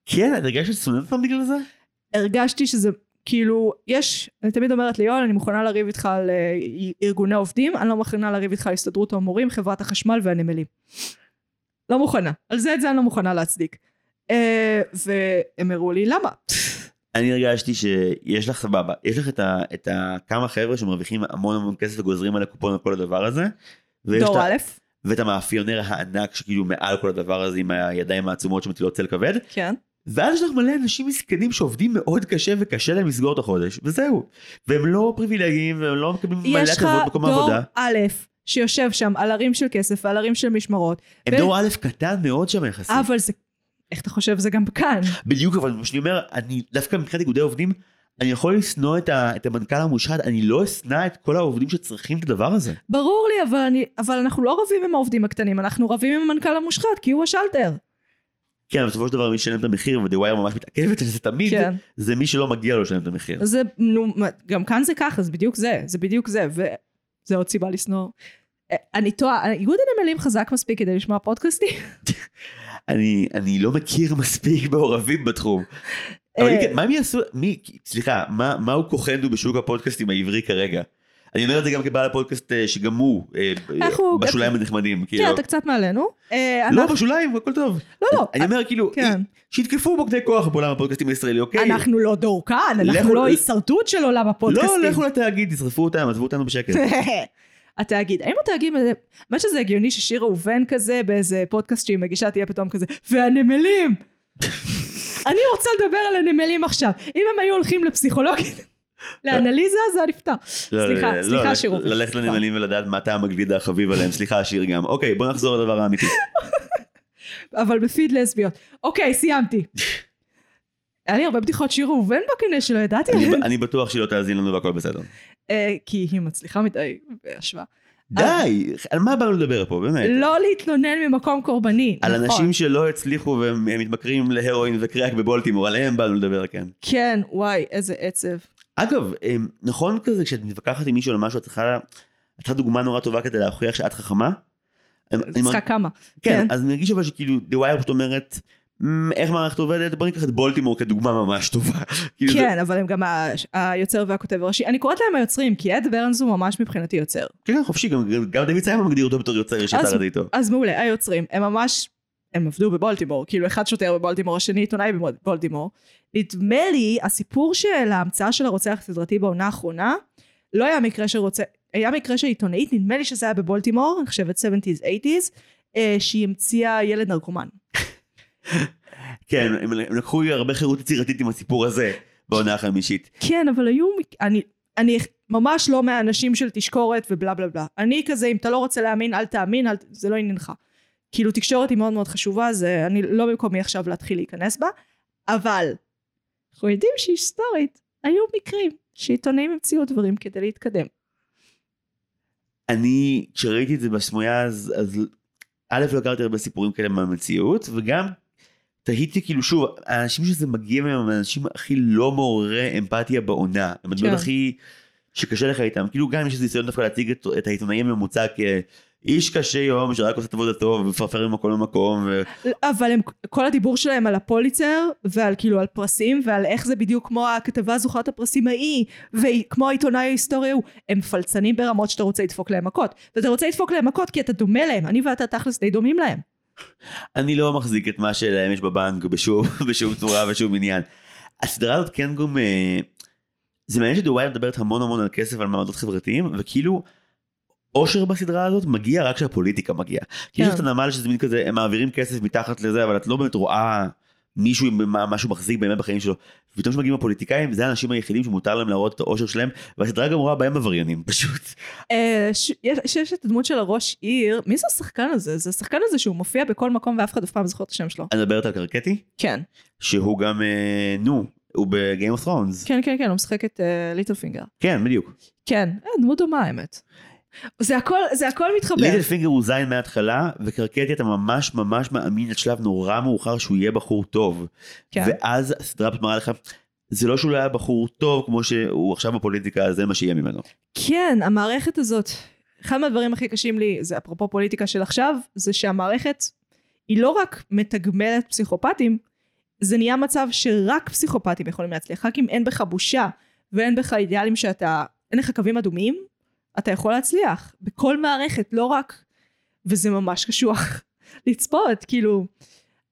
כן, את הרגשת שונאת אותם בגלל זה? הרגשתי שזה כאילו יש אני תמיד אומרת ליואל אני מוכנה לריב איתך על אה, ארגוני עובדים אני לא מוכנה לריב איתך על הסתדרות המורים חברת החשמל והנמלים. לא מוכנה על זה את זה אני לא מוכנה להצדיק. אה, והם הראו לי למה. אני הרגשתי שיש לך סבבה, יש לך את, ה, את ה, כמה חבר'ה שמרוויחים המון המון כסף וגוזרים על הקופון על כל הדבר הזה. דור א' ואת המאפיונר הענק שכאילו מעל כל הדבר הזה עם הידיים העצומות שמטילות צל כבד. כן. ואז יש לך מלא אנשים מסכנים שעובדים מאוד קשה וקשה להם לסגור את החודש וזהו. והם לא פריבילגיים והם לא מקבלים מלא יש לך הטבות במקום דור העבודה. א' שיושב שם על הרים של כסף ועל הרים של משמרות. הם ו- דור א' קטן מאוד שם יחסית. אבל זה איך אתה חושב זה גם כאן. בדיוק אבל מה שאני אומר אני דווקא מבחינת איגודי עובדים אני יכול לשנוא את, ה, את המנכ"ל המושחת אני לא אשנא את כל העובדים שצריכים את הדבר הזה. ברור לי אבל אני אבל אנחנו לא רבים עם העובדים הקטנים אנחנו רבים עם המנכ"ל המושחת כי הוא השלטר. כן בסופו של דבר מי שילם את המחיר ודה ווייר ממש מתעכבת על זה תמיד כן. זה מי שלא מגיע לו לשלם את המחיר. זה, נו, גם כאן זה ככה, זה בדיוק זה, זה בדיוק זה, וזה עוד סיבה לשנוא. אה, אני טועה, איגוד הנמלים חזק מספיק כדי לשמוע פודקאסטים? <laughs> אני אני לא מכיר מספיק מעורבים בתחום. אבל אה, כן, מה הם יעשו מי סליחה מה מהו כוחנו בשוק הפודקאסטים העברי כרגע. אני אומר את זה גם כבעל הפודקאסט אה, שגם הוא אה, אנחנו- בשוליים הנחמדים. כאילו. כן, אתה קצת מעלינו. אה, לא בשוליים הכל טוב. לא, לא, אני אומר כאילו כן. שיתקפו מוקדי כוח בעולם הפודקאסטים הישראלי אוקיי. אנחנו לא דור כאן, אנחנו לא הישרדות של עולם הפודקאסטים. לא לכו לתאגיד תשרפו אותם עזבו אותנו בשקט. <laughs> התאגיד, האם התאגיד, האמת שזה הגיוני ששיר ראובן כזה באיזה פודקאסט שהיא מגישה תהיה פתאום כזה, והנמלים! <laughs> אני רוצה לדבר על הנמלים עכשיו. אם הם היו הולכים לפסיכולוגית, לאנליזה, זה היה נפתר. לא, סליחה, לא, סליחה לא, שיר ראובן. ללכת סליחה. לנמלים ולדעת מה טעם הגלידה החביב עליהם סליחה שיר גם אוקיי בוא נחזור לדבר האמיתי. <laughs> אבל בפיד לסביות. אוקיי, סיימתי. היה לי הרבה בדיחות שיר ראובן בקנה שלא ידעתי אני- עליהן. אני בטוח שהיא לא תאזין לנו והכל בסדר. אה, כי היא מצליחה מדי בהשוואה. די על מה באנו לדבר פה באמת. לא להתלונן ממקום קורבני. על נכון. אנשים שלא הצליחו והם הם מתמכרים להרואין וקריאק בבולטימור עליהם באנו לדבר כן. כן, וואי, איזה עצב. אגב אמ, נכון כזה כשאת מתווכחת עם מישהו על משהו את צריכה את צריכה דוגמה נורא טובה כדי להוכיח שאת חכמה. אני צריכה כמה. כן כן. אז אני מרגיש אבל שכאילו The Wire פשוט אומרת "מ, איך מערכת עובדת בוא ניקח את בולטימור כדוגמה ממש טובה. <laughs> כאילו, כן, אבל הם גם היוצר והכותב הראשי. אני קוראת להם היוצרים, כי אד ברנס הוא ממש מבחינתי יוצר. כן כן, חופשי גם דוד סיימן מגדיר אותו בתור יוצר שצר את איתו. אז מעולה, היוצרים, הם ממש, הם עבדו בבולטימור, כאילו אחד שוטר בבולטימור, השני עיתונאי בבולטימור. נדמה לי, הסיפור של ההמצאה של הרוצח הסדרתי בעונה האחרונה, לא היה מקרה של רוצח, היה מקרה של עיתונאית, נדמה לי שזה היה בבולטימור, אני חושבת 70's 80's, אה, שהיא המציאה ילד נרקומן. כן הם לקחו הרבה חירות יצירתית עם הסיפור הזה בעונה החמישית. כן, אבל היו, אני, אני ממש לא מהאנשים של תשקורת ובלה בלה בלה. אני כזה, אם אתה לא רוצה להאמין, אל תאמין, אל, זה לא עניינך. כאילו, תקשורת היא מאוד מאוד חשובה, זה, אני לא במקומי עכשיו להתחיל להיכנס בה, אבל אנחנו יודעים שהיסטורית היו מקרים שעיתונאים המציאו דברים כדי להתקדם. אני כשראיתי את זה בסמויה אז אז א' לא הכרתי הרבה סיפורים כאלה מהמציאות וגם תהיתי כאילו שוב האנשים שזה מגיע מהם הם האנשים הכי לא מעוררי אמפתיה בעונה הם הדמות כן. הכי שקשה לך איתם כאילו גם יש איזה ניסיון דווקא להציג את, את העיתונאי הממוצע כאיש קשה יום שרק עושה את עבודתו ומפרפר ממקום למקום ו... אבל הם, כל הדיבור שלהם על הפוליצר, ועל כאילו על פרסים, ועל איך זה בדיוק כמו הכתבה זוכרת הפרסים ההיא, וכמו העיתונאי ההיסטורי הוא, הם פלצנים ברמות שאתה רוצה לדפוק להם מכות. ואתה רוצה לדפוק להם מכות כי אתה דומה להם, אני ואתה תכלס די דומים להם. אני לא מחזיק את מה שלהם יש בבנק בשום, <laughs> בשום צורה ושום עניין. הסדרה הזאת כן גם אה, זה מעניין שדווייר מדברת המון המון על כסף ועל מעמדות חברתיים וכאילו אושר בסדרה הזאת מגיע רק כשהפוליטיקה מגיעה. כי יש לך את כן. הנמל שזה מין כזה הם מעבירים כסף מתחת לזה אבל את לא באמת רואה מישהו עם משהו מחזיק באמת בחיים שלו. ופתאום כשמגיעים הפוליטיקאים זה האנשים היחידים שמותר להם להראות את האושר שלהם והסדרה גם רואה בהם עבריינים <laughs> פשוט. אה, ש- יש יש את הדמות של הראש עיר, מי זה השחקן הזה? זה השחקן הזה שהוא מופיע בכל מקום ואף אחד אף פעם לא זוכר את השם שלו. אני מדברת על קרקטי כן. שהוא גם אה, נו הוא ב-game of thrones. כן, כן, כן, הוא משחק את ליטל פינגר. כן, בדיוק. כן, אה, דמות דומה האמת. זה הכל, זה הכל מתחבר. ליטל פינגר הוא זין מההתחלה, וקרקטי אתה ממש ממש מאמין עד שלב נורא מאוחר שהוא יהיה בחור טוב. כן. ואז הסדרה מראה לך, זה לא שהוא לא היה בחור טוב כמו שהוא עכשיו בפוליטיקה, זה מה שיהיה ממנו. כן, המערכת הזאת, אחד מהדברים הכי קשים לי, זה אפרופו פוליטיקה של עכשיו, זה שהמערכת היא לא רק מתגמלת פסיכופטים, זה נהיה מצב שרק פסיכופטים יכולים להצליח. רק אם אין בך בושה ואין בך אידיאלים שאתה, אין לך קווים אדומים, אתה יכול להצליח. בכל מערכת, לא רק, וזה ממש קשוח <laughs> לצפות, כאילו,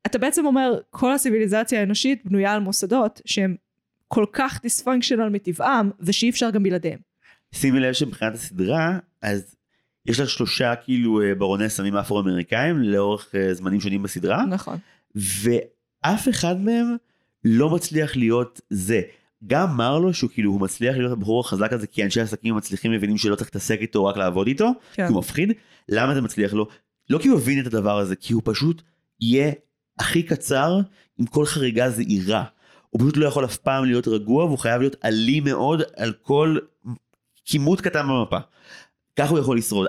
אתה בעצם אומר, כל הציוויליזציה האנושית בנויה על מוסדות שהם כל כך דיספונקשיונל מטבעם, ושאי אפשר גם בלעדיהם. שימי לב שמבחינת הסדרה, אז יש לה שלושה כאילו אה, ברוני סמים אפרו-אמריקאים לאורך אה, זמנים שונים בסדרה, נכון. ואף אחד מהם לא מצליח להיות זה. גם מרלו שהוא כאילו הוא מצליח להיות הבחור החזק הזה כי אנשי עסקים מצליחים מבינים שלא צריך להתעסק איתו רק לעבוד איתו כן. כי הוא מפחיד. למה זה מצליח לו? לא כי הוא הבין את הדבר הזה כי הוא פשוט יהיה הכי קצר עם כל חריגה זעירה. הוא פשוט לא יכול אף פעם להיות רגוע והוא חייב להיות אלים מאוד על כל כימות קטן במפה. ככה הוא יכול לשרוד.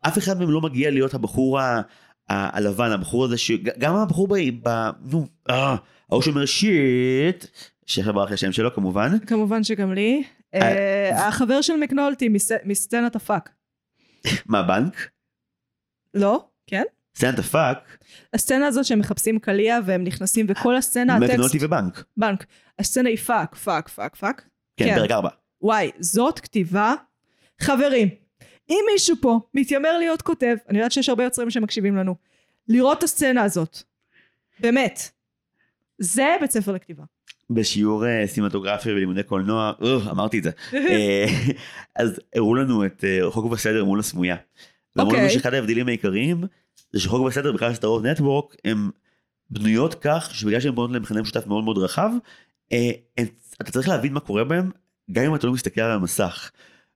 אף אחד מהם לא מגיע להיות הבחור ה... ה- הלבן הבחור הזה שגם הבחור ב... ב... נו אה, ההוא שאומר shit שעכשיו ברח לי השם שלו כמובן כמובן שגם לי. אה, החבר של מקנולטי מס- מסצנת ה fuck. מה בנק? לא? כן? סצנת ה fuck, הסצנה הזאת שהם מחפשים קליע והם נכנסים וכל הסצנה, מקנולטי הטקסט, ובנק. בנק, הסצנה היא fuck, fuck, fuck, fuck. כן, כן. פרק 4. וואי, זאת כתיבה. חברים, אם מישהו פה מתיימר להיות כותב, אני יודעת שיש הרבה יוצרים שמקשיבים לנו, לראות את הסצנה הזאת. באמת. זה בית ספר לכתיבה. בשיעור אה, סימטוגרפיה ולימודי קולנוע, אה, אמרתי את זה. <laughs> אה, אז הראו לנו את אה, חוק ובסדר מול הסמויה. ואמרו לנו אוקיי. שאחד ההבדלים העיקריים זה שחוק ובסדר בכלל סדרות נטוורק הן בנויות כך שבגלל שהן בנויות למכנה משותף מאוד מאוד רחב, אתה צריך להבין מה קורה בהם גם אם אתה לא מסתכל על המסך.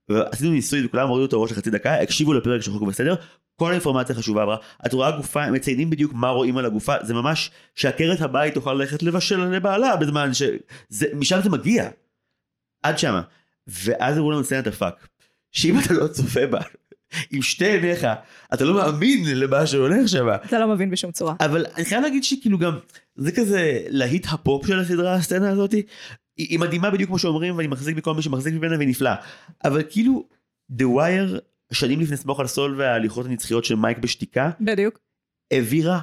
ועשינו ניסוי וכולם הורידו את הראש לחצי דקה, הקשיבו לפרק של חוק ובסדר, כל האינפורמציה חשובה עברה, את רואה גופה, הם מציינים בדיוק מה רואים על הגופה, זה ממש שעקרת הבית תוכל ללכת לבשל לבעלה בזמן ש... זה, משם זה מגיע. עד שמה. ואז הראו לנו סצנת הפאק, שאם אתה לא צופה בה, עם שתי עיניך, אתה לא מאמין למה שהולך שם. אתה לא מבין בשום צורה. אבל אני חייב להגיד שכאילו גם, זה כזה להיט הפופ של הסדרה, הסצנה הזאת, היא, היא מדהימה בדיוק כמו שאומרים, ואני מחזיק מכל מי שמחזיק ממנה והיא נפלאה. אבל כאילו, The Wire, שנים לפני סמוך על סול וההליכות הנצחיות של מייק בשתיקה, בדיוק. העבירה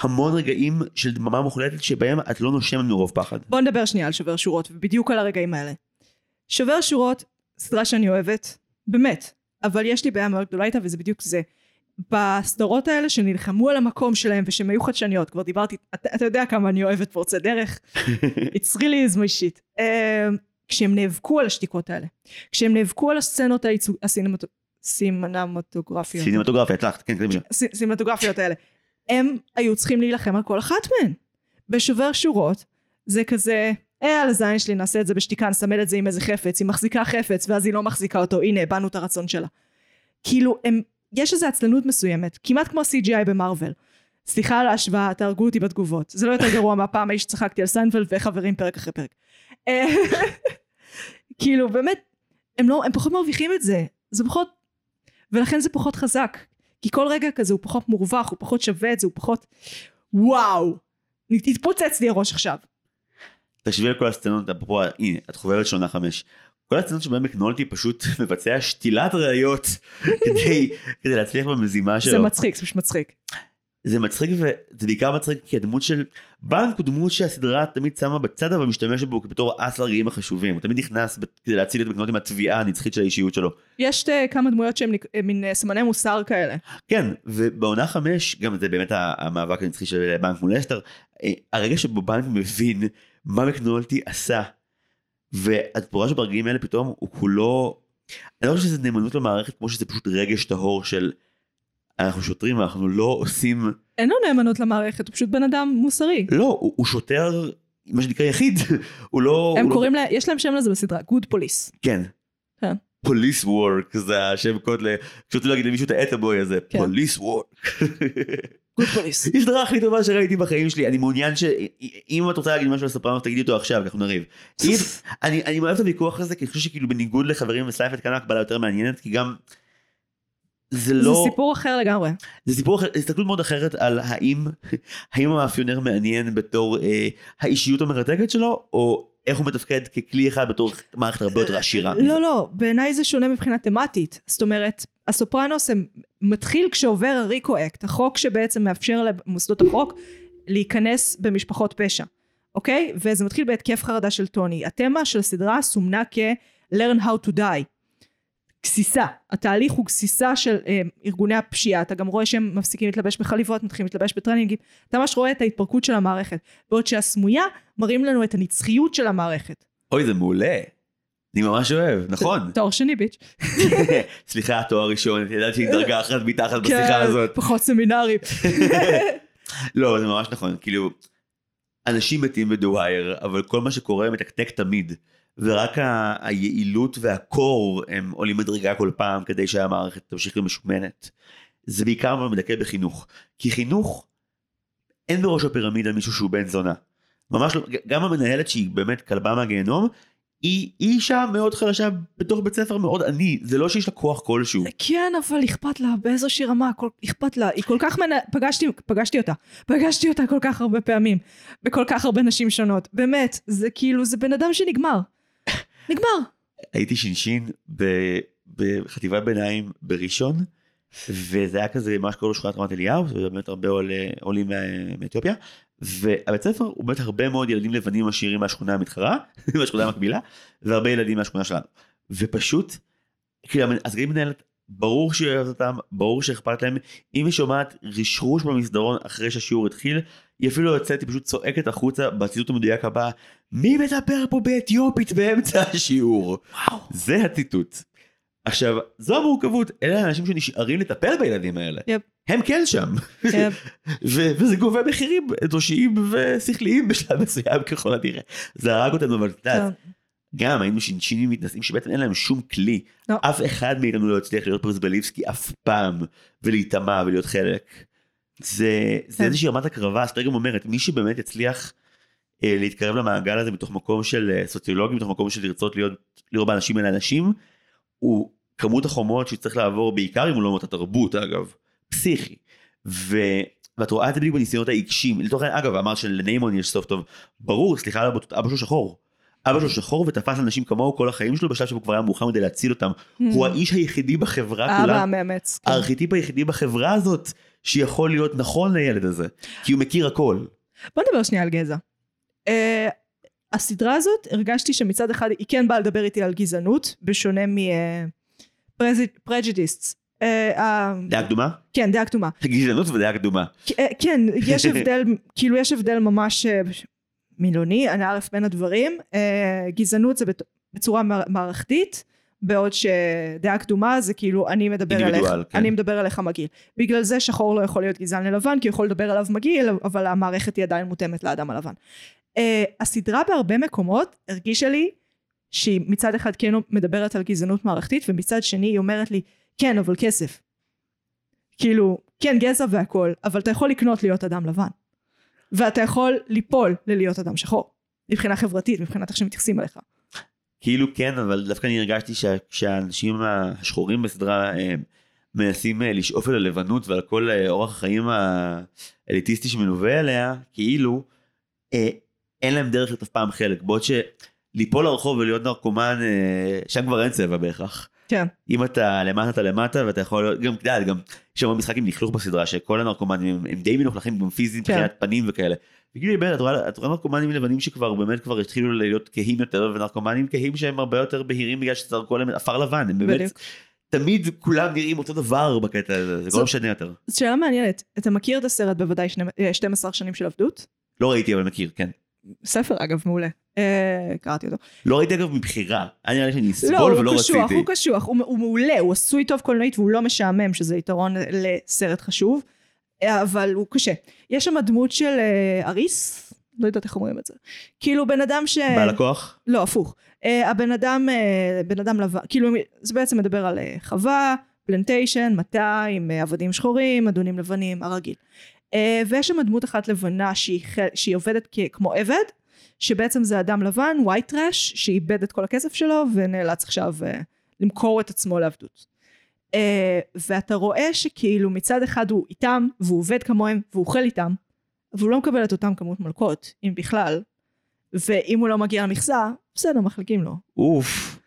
המון רגעים של דממה מוחלטת שבהם את לא נושמת מרוב פחד. בוא נדבר שנייה על שובר שורות, ובדיוק על הרגעים האלה. שובר שורות, סדרה שאני אוהבת, באמת, אבל יש לי בעיה מאוד גדולה איתה, וזה בדיוק זה. בסדרות האלה שנלחמו על המקום שלהם ושהם היו חדשניות, כבר דיברתי, אתה, אתה יודע כמה אני אוהבת פורצי דרך, <laughs> it's really is my shit. Uh, כשהם נאבקו על השתיקות האלה, כשהם נאבקו על הסצנות הייצוג, הסינמטו... סימנמטוגרפיות, סינמטוגרפיה, הצלחת, כן, קדימה. סינמטוגרפיות האלה, הם היו צריכים להילחם על כל אחת מהן. בשובר שורות, זה כזה, אה, על הזין שלי, נעשה את זה בשתיקה, נסמל את זה עם איזה חפץ, היא מחזיקה חפץ, ואז היא לא מחזיקה אותו, הנה, הבנו את הרצון שלה. כאילו, הם, יש איזו עצלנות מסוימת, כמעט כמו CGI במארוול. סליחה על ההשוואה, תהרגו אותי בתגובות. זה לא יותר גרוע מהפעם ההיא שצחקתי על סיינפלד וחברים פרק אחרי פרק. אה, כאילו, באמת, הם לא, הם פחות מרוויחים את זה. זה פחות, ולכן זה פחות חזק. כי כל רגע כזה הוא פחות מורווח, הוא פחות שווה את זה, הוא פחות... וואו! תתפוצץ לי הראש עכשיו. תחשבי על כל הסצנות, אפרופו, הנה, את חובבת של עונה חמש. כל הסצנות שבהן מקנולטי פשוט <laughs> מבצע שתילת ראיות <laughs> כדי, כדי להצליח במזימה שלו. זה מצחיק, זה פשוט מצחיק. זה מצחיק וזה בעיקר מצחיק כי הדמות של בנק הוא דמות שהסדרה תמיד שמה בצד אבל משתמשת בו בתור אס לרגעים החשובים. הוא תמיד נכנס כדי להציל את מקנולטי מהתביעה הנצחית של האישיות שלו. יש אה, כמה דמויות נק- אה, מין אה, סימני מוסר כאלה. כן, ובעונה חמש, גם זה באמת המאבק הנצחי של בנק מול אסתר, הרגע שבו בנק מבין מה מקנולטי עשה, ואת רואה שברגעים האלה פתאום הוא כולו, אני לא חושב שזה נאמנות למערכת כמו שזה פשוט רגש טהור של אנחנו שוטרים ואנחנו לא עושים, אין לו נאמנות למערכת, הוא פשוט בן אדם מוסרי. לא, הוא, הוא שוטר, מה שנקרא יחיד, <laughs> הוא לא, הם הוא קוראים לה, יש להם שם לזה בסדרה, Good Police. לא, כן. כן. פוליס וורק זה השם קוד ל... כשרוצים להגיד למישהו את האטבוי הזה, כן. פוליס וורק. <laughs> היא הסדרה <laughs> הכי טובה שראיתי בחיים שלי, אני מעוניין ש... אם את רוצה להגיד משהו על סופרנוס תגידי אותו עכשיו, אנחנו נריב. <laughs> אני אני אוהב את הוויכוח הזה, כי אני חושב שכאילו בניגוד לחברים וסיינפלד כאן הקבלה יותר מעניינת, כי גם... זה זה לא... סיפור אחר לגמרי. זה סיפור אחר, זה הסתכלות מאוד אחרת על האם, <laughs> האם המאפיונר מעניין בתור אה, האישיות המרתקת שלו, או איך הוא מתפקד ככלי אחד בתור מערכת הרבה יותר עשירה. לא, לא, בעיניי זה שונה מבחינה תמטית. זאת אומרת, הסופרנוס הם- מתחיל כשעובר ה RICO Act, החוק שבעצם מאפשר למוסדות החוק להיכנס במשפחות פשע, אוקיי? וזה מתחיל בהתקף חרדה של טוני. התמה של הסדרה סומנה כ-learn how to die. גסיסה. התהליך הוא גסיסה של אה, ארגוני הפשיעה. אתה גם רואה שהם מפסיקים להתלבש בחליבות, מתחילים להתלבש בטרנינגים. אתה ממש רואה את ההתפרקות של המערכת. בעוד שהסמויה מראים לנו את הנצחיות של המערכת. אוי, זה מעולה. אני ממש אוהב, נכון. תואר שני ביץ'. <laughs> סליחה, תואר ראשון, ידעתי שהיא <laughs> דרגה אחת מתחת בשיחה כן, הזאת. פחות סמינרים. <laughs> לא, זה ממש נכון, כאילו, אנשים מתים בדווייר, אבל כל מה שקורה מתקתק תמיד, ורק ה- היעילות והקור הם עולים מדרגה כל פעם כדי שהמערכת תמשיך להיות משומנת. זה בעיקר אבל מדכא בחינוך, כי חינוך, אין בראש הפירמידה מישהו שהוא בן זונה. ממש לא, גם המנהלת שהיא באמת כלבה מהגיהנום, היא, היא אישה מאוד חלשה בתוך בית ספר מאוד עני, זה לא שיש לה כוח כלשהו. כן, אבל אכפת לה באיזושהי רמה, כל, אכפת לה, היא כל כך מנה... פגשתי, פגשתי אותה, פגשתי אותה כל כך הרבה פעמים, בכל כך הרבה נשים שונות, באמת, זה כאילו, זה בן אדם שנגמר. נגמר. הייתי שינשין ב- בחטיבת ביניים בראשון, וזה היה כזה מה שקוראים לו שכונת רמת אליהו, זה באמת הרבה עולה, עולים מה- מאתיופיה, והבית ספר הוא באמת הרבה מאוד ילדים לבנים עשירים מהשכונה המתחרה, <laughs> מהשכונה המקבילה, והרבה ילדים מהשכונה שלנו. ופשוט, כאילו, הסגנית מנהלת, ברור שהיא אוהבת אותם, ברור שאכפת להם, אם היא שומעת רשרוש במסדרון אחרי שהשיעור התחיל, היא אפילו לא יוצאת, היא פשוט צועקת החוצה בציטוט המדויק הבא, מי מדבר פה באתיופית באמצע השיעור? וואו. זה הציטוט. עכשיו, זו המורכבות, אלה האנשים שנשארים לטפל בילדים האלה. יפ. הם כן שם. כן. <laughs> ו- וזה גובה מחירים אנושיים ושכליים בשלב מסוים ככל הנראה. זה הרג אותנו, אבל את יודעת, גם היינו שינשינים מתנשאים שבעצם אין להם שום כלי. לא. אף אחד מאיתנו לא הצליח להיות פרזבליבסקי אף פעם, ולהיטמע ולהיות חלק. זה, זה כן. איזושהי רמת הקרבה, אסתר גם אומרת, מי שבאמת יצליח אה, להתקרב למעגל הזה מתוך מקום של אה, סוציולוגי, מתוך מקום של לרצות להיות, לראות באנשים האלה אנשים, הוא כמות החומות שצריך לעבור, בעיקר אם הוא לא מאותה תרבות אגב, פסיכי. ו... ואת רואה את זה בדיוק בניסיונות העיקשים, לתוך העניין, אגב אמרת שלניימון יש סוף טוב, ברור, סליחה על הבוטות, אבא שלו שחור. אבא שלו שחור ותפס אנשים כמוהו כל החיים שלו בשלב שבו כבר היה מאוחר מדי להציל אותם. הוא האיש היחידי בחברה כולה, המאמץ. כן. הארכיטיפ היחידי בחברה הזאת שיכול להיות נכון לילד הזה, כי הוא מכיר הכל. בוא נדבר שנייה על גזע. הסדרה הזאת, הרגשתי שמצד אחד היא כן באה לדבר איתי על גזענות, בשונה מפרג'דיסטס. דעה קדומה? כן, דעה קדומה. גזענות ודעה קדומה. אה, כן, יש <laughs> הבדל, כאילו יש הבדל ממש אה, מילוני, אנא ערף בין הדברים. אה, גזענות זה בצורה מע- מערכתית, בעוד שדעה קדומה זה כאילו אני מדבר עליך, כן. אני מדבר עליך מגעיל. בגלל זה שחור לא יכול להיות גזען ללבן, כי הוא יכול לדבר עליו מגעיל, אבל המערכת היא עדיין מותאמת לאדם הלבן. אה, הסדרה בהרבה מקומות הרגישה לי שהיא מצד אחד כן מדברת על גזענות מערכתית, ומצד שני היא אומרת לי, כן, אבל כסף. כאילו, כן, גזע והכל, אבל אתה יכול לקנות להיות אדם לבן. ואתה יכול ליפול ללהיות אדם שחור. מבחינה חברתית, מבחינת איך שמתייחסים אליך. כאילו כן, אבל דווקא אני הרגשתי שה- שהאנשים השחורים בסדרה אה, מנסים אה, לשאוף אל הלבנות ועל כל אה, אורח החיים האליטיסטי שמלווה אליה, כאילו אין להם דרך להיות אף פעם חלק, בעוד שליפול לרחוב ולהיות נרקומן, שם כבר אין צבע בהכרח. כן. אם אתה למטה אתה למטה ואתה יכול להיות, גם, אתה יודע, גם יש שם משחק עם לכלוך בסדרה שכל הנרקומנים הם, הם די מלוכלכים גם פיזית כן. מבחינת פנים וכאלה. וכאילו באמת את רואה, את רואה נרקומנים לבנים שכבר באמת כבר התחילו להיות כהים יותר ונרקומנים כהים שהם הרבה יותר בהירים בגלל שזרקו עליהם עפר לבן הם באמת בדיוק. תמיד כולם נראים אותו דבר בקטע הזה זה לא משנה יותר. זו שאלה מעניינת. אתה מכיר את הסרט בוודאי אה, 12 שנים של עבדות? לא ראיתי אבל מכיר כן. ספר אגב מעולה. אה, קראתי אותו. לא ראיתי אגב מבחירה. היה נראה לי שאני לא, אסבול ולא הוא קשוח, רציתי. הוא קשוח, הוא, מעולה, הוא עשוי טוב קולנועית והוא לא משעמם, שזה יתרון לסרט חשוב, אה, אבל הוא קשה. יש שם דמות של אה, אריס, לא יודעת איך אומרים את זה. כאילו בן אדם ש... בעל הכוח? לא, הפוך. Uh, הבן אדם, בן אדם לבן, כאילו זה בעצם מדבר על חווה פלנטיישן, מטע עם אה, עבדים שחורים, אדונים לבנים, הרגיל. אה, ויש שם דמות אחת לבנה שהיא, שהיא עובדת כ- כמו עבד, שבעצם זה אדם לבן, white trash, שאיבד את כל הכסף שלו ונאלץ עכשיו אה, למכור את עצמו לעבדות. אה, ואתה רואה שכאילו מצד אחד הוא איתם, והוא עובד כמוהם, והוא אוכל איתם, אבל הוא לא מקבל את אותם כמות מלקות, אם בכלל. ואם הוא לא מגיע למכסה, בסדר, מחלקים לו. אוף.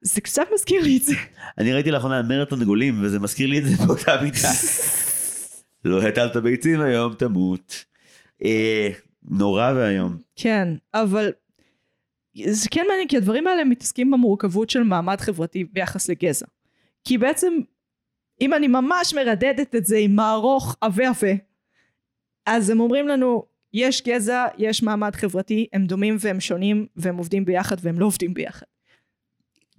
זה קצת מזכיר לי את זה. אני ראיתי לאחרונה מרתון גולים, וזה מזכיר לי את זה באותה מיטה. <laughs> לא הטלת ביצים היום, תמות. נורא ואיום. כן, אבל זה כן מעניין, כי הדברים האלה מתעסקים במורכבות של מעמד חברתי ביחס לגזע. כי בעצם, אם אני ממש מרדדת את זה עם מערוך עבה עבה, אז הם אומרים לנו, יש גזע, יש מעמד חברתי, הם דומים והם שונים, והם עובדים ביחד והם לא עובדים ביחד.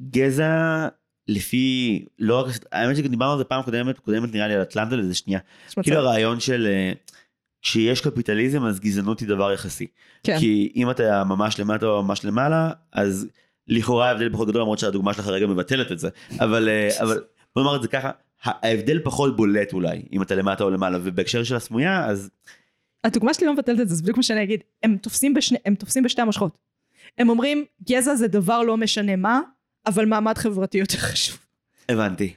גזע, לפי, לא רק, האמת שדיברנו על זה פעם קודמת, קודמת נראה לי על אטלנטה לזה שנייה. כאילו הרעיון של אה, כשיש קפיטליזם אז גזענות היא דבר יחסי. כן. כי אם אתה ממש למטה או ממש למעלה, אז לכאורה ההבדל פחות גדול, למרות שהדוגמה שלך כרגע מבטלת את זה. אבל, אה, <laughs> אבל בוא נאמר את זה ככה, ההבדל פחות בולט אולי, אם אתה למטה או למעלה, ובהקשר של הסמויה, אז הדוגמה שלי לא מבטלת את זה, זה בדיוק מה שאני אגיד. הם תופסים, בשני, הם תופסים בשתי המושכות. הם אומרים, גזע זה דבר לא משנה מה, אבל מעמד חברתי יותר חשוב. הבנתי.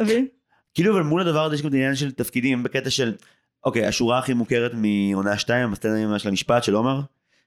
מבין? כאילו אבל מול הדבר הזה יש גם את העניין של תפקידים בקטע של, אוקיי, השורה הכי מוכרת מעונה 2, הסצנה של המשפט של עומר,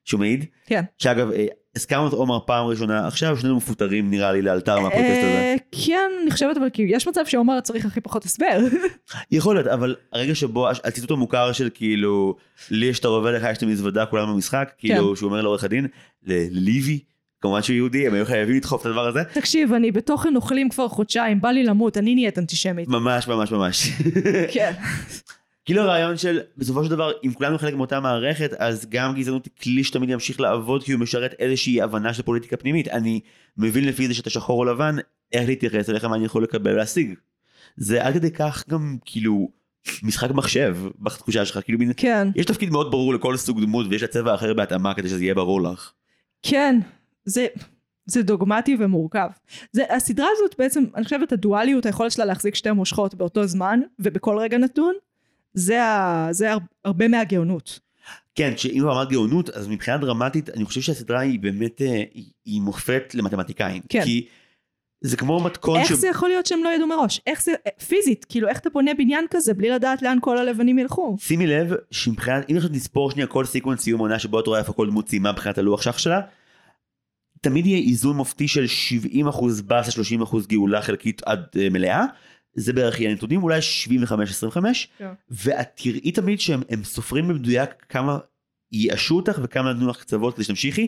שהוא מעיד, כן. שאגב, אה, הזכרנו את עומר פעם ראשונה, עכשיו שנינו מפוטרים נראה לי לאלתר מהפודקאסט הזה. אה, כן, אני חושבת, אבל כאילו, יש מצב שעומר צריך הכי פחות הסבר. <laughs> יכול להיות, אבל הרגע שבו, הציטוט המוכר של כאילו, לי יש את הרובה לך יש את המזוודה כולם במשחק, כאילו, שהוא אומר לעורך הדין, לליבי, כמובן שהוא יהודי, הם היו חייבים לדחוף את הדבר הזה, תקשיב, אני בתוכן אוכלים כבר חודשיים, בא לי למות, אני נהיית אנטישמית. ממש ממש ממש. כן. <laughs> <laughs> כאילו הרעיון של בסופו של דבר אם כולנו חלק מאותה מערכת אז גם גזענות היא כלי שתמיד ימשיך לעבוד כי הוא משרת איזושהי הבנה של פוליטיקה פנימית אני מבין לפי זה שאתה שחור או לבן איך להתייחס אליך מה אני יכול לקבל ולהשיג. זה עד כדי כך גם כאילו משחק מחשב בתחושה שלך כאילו מין כן, יש תפקיד מאוד ברור לכל סוג דמות ויש לה צבע אחר בהתאמה כדי שזה יהיה ברור לך. כן. זה... זה דוגמטי ומורכב. זה, הסדרה הזאת בעצם, אני חושבת הדואליות, היכולת שלה להחזיק שתי מושכות באותו זמן ובכל רגע נתון, זה, ה, זה הר, הרבה מהגאונות. כן שאם הוא אמר גאונות אז מבחינה דרמטית אני חושב שהסדרה היא באמת אה, היא, היא מופת למתמטיקאים. כן. כי זה כמו מתכון איך ש... זה יכול להיות שהם לא ידעו מראש? איך זה, פיזית, כאילו איך אתה בונה בניין כזה בלי לדעת לאן כל הלבנים ילכו? שימי לב שמבחינת אם עכשיו נספור שנייה כל sequence סיום עונה שבו את רואה איפה כל דמות סיימה מבחינת הלוח שח שלה תמיד יהיה איזון מופתי של 70% באסה 30% גאולה חלקית עד uh, מלאה זה בערך יהיה נתונים אולי 75-25 כן. ואת תראי תמיד שהם הם סופרים במדויק כמה ייאשו אותך וכמה נתנו לך קצוות כדי שתמשיכי.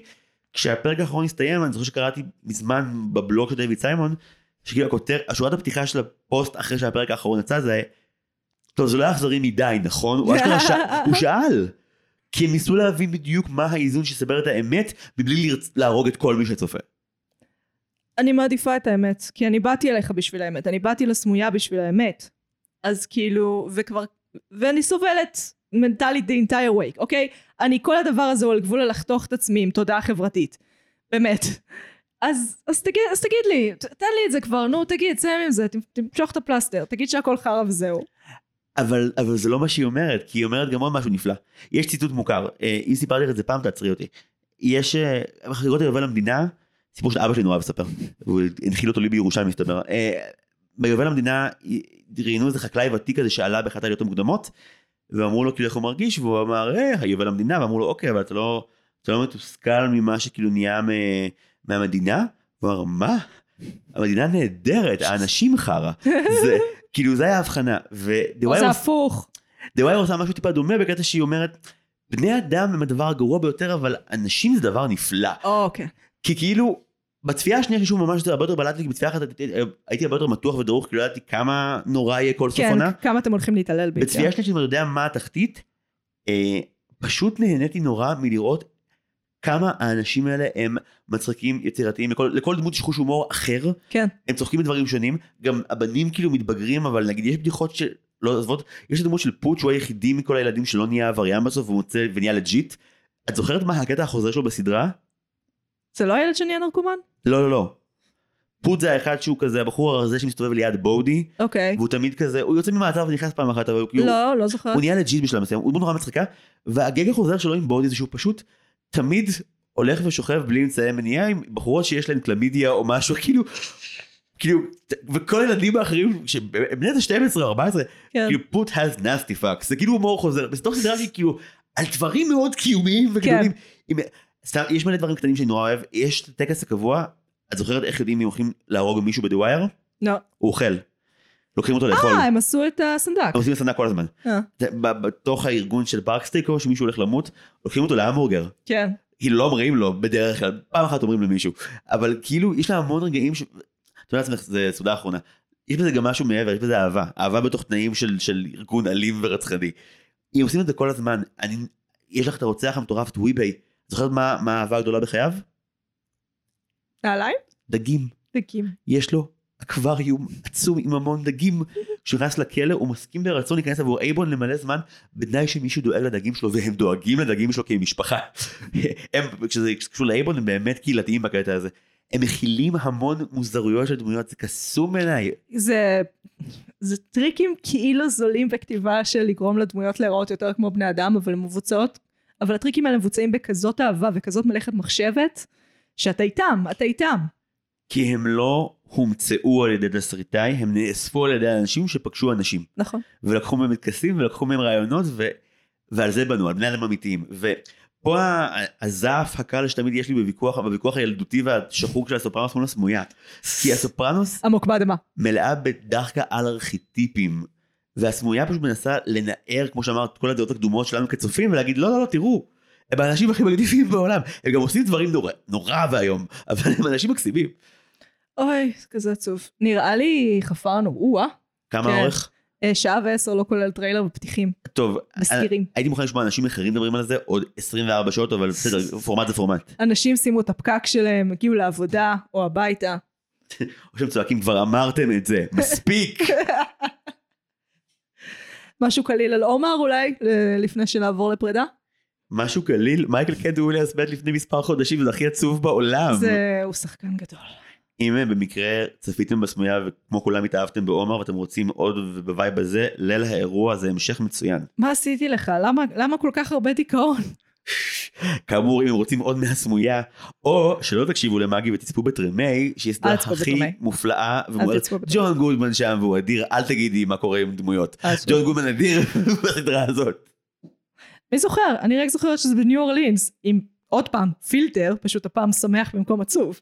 כשהפרק האחרון הסתיים אני זוכר שקראתי מזמן בבלוג של דיוויד סיימון שכאילו הכותר השורת הפתיחה של הפוסט אחרי שהפרק האחרון יצא זה טוב זה לא אכזרי מדי נכון הוא אשכרה שאל הוא שאל כי הם ניסו להבין בדיוק מה האיזון שיסבר את האמת מבלי להרוג את כל מי שצופה. אני מעדיפה את האמת, כי אני באתי אליך בשביל האמת, אני באתי לסמויה בשביל האמת. אז כאילו, וכבר, ואני סובלת מנטלית the entire week, אוקיי? אני, כל הדבר הזה הוא על גבול הלחתוך את עצמי עם תודעה חברתית. באמת. אז, אז, תגיד, אז תגיד לי, ת- תן לי את זה כבר, נו, תגיד, סיים עם זה, תמשוך את הפלסטר, תגיד שהכל חרא וזהו. אבל, אבל זה לא מה שהיא אומרת, כי היא אומרת גם עוד משהו נפלא. יש ציטוט מוכר, אה, אם סיפרתי לך את זה פעם תעצרי אותי. יש, אה, מחזירות יובל המדינה, סיפור של אבא שלי נורא לספר, הוא הנחיל אותו לי בירושלים מסתבר. אה, ביובל המדינה ראיינו איזה חקלאי ותיק כזה שעלה באחת העליות המוקדמות, ואמרו לו כאילו איך הוא מרגיש, והוא אמר, אה, היובל המדינה, ואמרו לו, אוקיי, אבל אתה לא, אתה לא מתוסכל ממה שכאילו נהיה מ, מהמדינה? הוא אמר, מה? המדינה נהדרת, האנשים חרא. זה, כאילו זה היה ההבחנה. או זה הפוך. The Wire עושה משהו טיפה דומה בקטע שהיא אומרת, בני אדם הם הדבר הגרוע ביותר, אבל אנשים זה דבר נפלא. אוקיי. כי כאילו, בצפייה השנייה ששוב ממש הרבה יותר בלט לי, כי בצפייה אחת הייתי- הרבה יותר מתוח ודרוך, כי לא ידעתי כמה נורא יהיה כל סוף כן, עונה. כמה אתם הולכים להתעלל בי. בצפייה שנייה שאני יודע מה התחתית, אה, פשוט נהניתי נורא מלראות כמה האנשים האלה הם מצחיקים, יצירתיים, לכל, לכל דמות יש חוש הומור אחר, כן. הם צוחקים בדברים שונים, גם הבנים כאילו מתבגרים, אבל נגיד יש בדיחות של... לא עזבות, יש את הדמות של פוט שהוא היחידי מכל הילדים שלא נהיה עבריין בסוף ונהיה legit. את זוכרת מה הקטע החוזר שלו בסדרה? זה לא הילד שנהיה נרקומן? לא לא לא. פוט זה האחד שהוא כזה הבחור הרזה שמסתובב ליד בודי, אוקיי. והוא תמיד כזה, הוא יוצא ממעצר ונכנס פעם אחת, אבל הוא כאילו, לא, לא זוכרת. הוא נהיה legit בשלב מסוים, הוא דמות נורא מצחיקה, וה gag החוזר שלו עם בודי זה שהוא פשוט תמיד הולך ושוכב בלי אמצעי מניעה עם בחורות שיש להן קלמידיה או משהו, <laughs> כאילו, כאילו, וכל הילדים האחרים, שהם בני איזה 12 או 14, כן. כאילו put has nasty fuck, זה כאילו הומור חוזר, בתוך סדרה שהיא כאילו, על דברים מאוד קיומיים וגדולים. עם- סתם, יש מלא דברים קטנים שאני נורא אוהב, יש את הטקס הקבוע, את זוכרת איך יודעים אם הולכים להרוג מישהו בדווייר? לא. הוא אוכל. לוקחים אותו לאכול. אה, הם עשו את הסנדק. הם עושים סדנה כל הזמן. אה, בתוך הארגון של פארקסטיקו, שמישהו הולך למות, לוקחים אותו להמבורגר. כן. כאילו לא אומרים לו בדרך כלל, פעם אחת אומרים למישהו, אבל כאילו יש לה המון רגעים ש... את יודעת לעצמך, זה סעודה אחרונה. יש בזה גם משהו מעבר, יש בזה אהבה. אהבה בתוך תנאים של, של ארגון אלים ורצחני. אם עושים את זה כל הזמן, אני... יש לך את הרוצח המטורף, את וויביי. זוכרת מה, מה האהבה הגדולה בחייו? נעליים? דגים. דקים. יש לו אקווריום עצום עם המון דגים. כשהוא נכנס לכלא הוא מסכים ברצון להיכנס עבור אייבון למלא זמן בתנאי שמישהו דואג לדגים שלו והם דואגים לדגים שלו כמשפחה. <laughs> הם כשזה קשור לאייבון הם באמת קהילתיים בקטע הזה. הם מכילים המון מוזרויות של דמויות זה קסום בעיניי. זה, זה טריקים כאילו זולים בכתיבה של לגרום לדמויות להיראות יותר כמו בני אדם, אבל הן מבוצעות, אבל הטריקים האלה מבוצעים בכזאת אהבה וכזאת מלאכת מחשבת, שאתה איתם, אתה איתם. כי הם לא הומצאו על ידי תסריטאי הם נאספו על ידי אנשים שפגשו אנשים. נכון. ולקחו מהם טקסים ולקחו מהם רעיונות ו... ועל זה בנו, על בני אדם אמיתיים. ופה הזעף הקל שתמיד יש לי בוויכוח, בוויכוח הילדותי והשחוק של הסופרנוס מול הסמויה. כי הסופרנוס עמוק באדמה. מלאה בדחקה על ארכיטיפים. והסמויה פשוט מנסה לנער, כמו שאמרת, כל הדעות הקדומות שלנו כצופים ולהגיד לא לא לא תראו. הם האנשים הכי מגניבים בעולם. הם גם עושים דברים נורא, נורא ואיום, אבל הם אנשים מקסימים. אוי, זה כזה עצוב. נראה לי חפרנו, או-אה. כמה כן. אורך? אה, שעה ועשר לא כולל טריילר ופתיחים. טוב, מזכירים. הייתי מוכן לשמוע אנשים אחרים מדברים על זה עוד 24 שעות, אבל בסדר, פורמט זה פורמט. אנשים סיימו את הפקק שלהם, הגיעו לעבודה או הביתה. או שהם צועקים, כבר אמרתם את זה, מספיק. <laughs> משהו קליל על עומר אולי, ל- לפני שנעבור לפרידה? משהו קליל, מייקל קיי וויליאמס מת לפני מספר חודשים, זה הכי עצוב בעולם. זה... הוא שחקן גדול. אם אה, במקרה צפיתם בסמויה וכמו כולם התאהבתם בעומר ואתם רוצים עוד ובווייב הזה, ליל האירוע זה המשך מצוין. מה עשיתי לך? למה, למה כל כך הרבה דיכאון? כאמור, אם רוצים עוד מהסמויה, או שלא תקשיבו למאגי ותצפו בטרמי, שהיא הסדרה הכי. מופלאה, בטרמי. ג'ון גודמן שם והוא אדיר, אל תגידי מה קורה עם דמויות. ג'ון גודמן אדיר <laughs> בסדרה הזאת. מי זוכר? אני רק זוכרת שזה בניו אורלינס, עם עוד פעם פילטר, פשוט הפעם שמח במקום עצוב.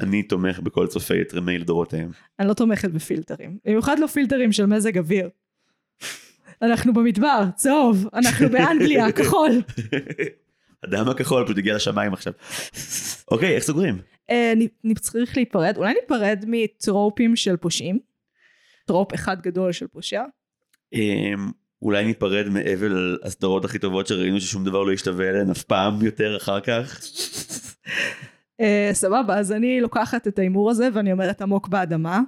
אני תומך בכל צופי טרמי לדורותיהם. אני לא תומכת בפילטרים. במיוחד לא פילטרים של מזג אוויר. אנחנו במדבר, צהוב, אנחנו באנגליה, <laughs> כחול. הדם הכחול פשוט הגיע לשמיים עכשיו. אוקיי, איך סוגרים? אה, נ- צריך להיפרד, אולי ניפרד מטרופים של פושעים. טרופ אחד גדול של פושע. אמ, אולי ניפרד מאבל על הסדרות הכי טובות שראינו ששום דבר לא ישתווה אליהן אף פעם יותר אחר כך. אה, סבבה, אז אני לוקחת את ההימור הזה ואני אומרת עמוק באדמה.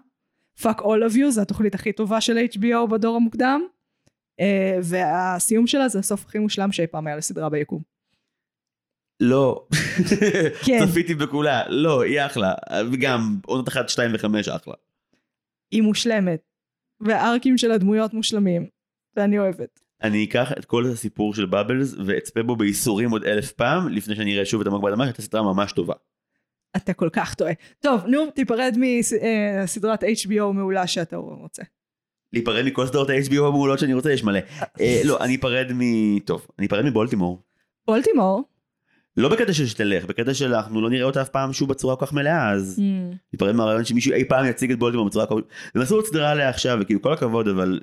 fuck all of you, זו התוכנית הכי טובה של HBO בדור המוקדם. אה, והסיום שלה זה הסוף הכי מושלם שאי פעם היה לסדרה ביקום. לא. כן. צפיתי בכולה. לא, היא אחלה. וגם עונות אחת, שתיים וחמש אחלה. היא מושלמת. והארקים של הדמויות מושלמים. ואני אוהבת. אני אקח את כל הסיפור של בבלס ואצפה בו בייסורים עוד אלף פעם לפני שאני אראה שוב את עמוק באדמה שהייתה סדרה ממש טובה. אתה כל כך טועה. טוב, נו, תיפרד מסדרת HBO מעולה שאתה רוצה. להיפרד מכל סדרות ה-HBO המעולות שאני רוצה יש מלא. אה, לא, אני אפרד מ... טוב, אני אפרד מבולטימור. בולטימור. לא בקטע של שתלך, בקטע של אנחנו לא נראה אותה אף פעם שוב בצורה כל כך מלאה, אז Mm. ניפרד מהרעיון שמישהו אי פעם יציג את בולטימור בצורה כל כך... הם עשו עוד סדרה עליה עכשיו, וכאילו כל הכבוד, אבל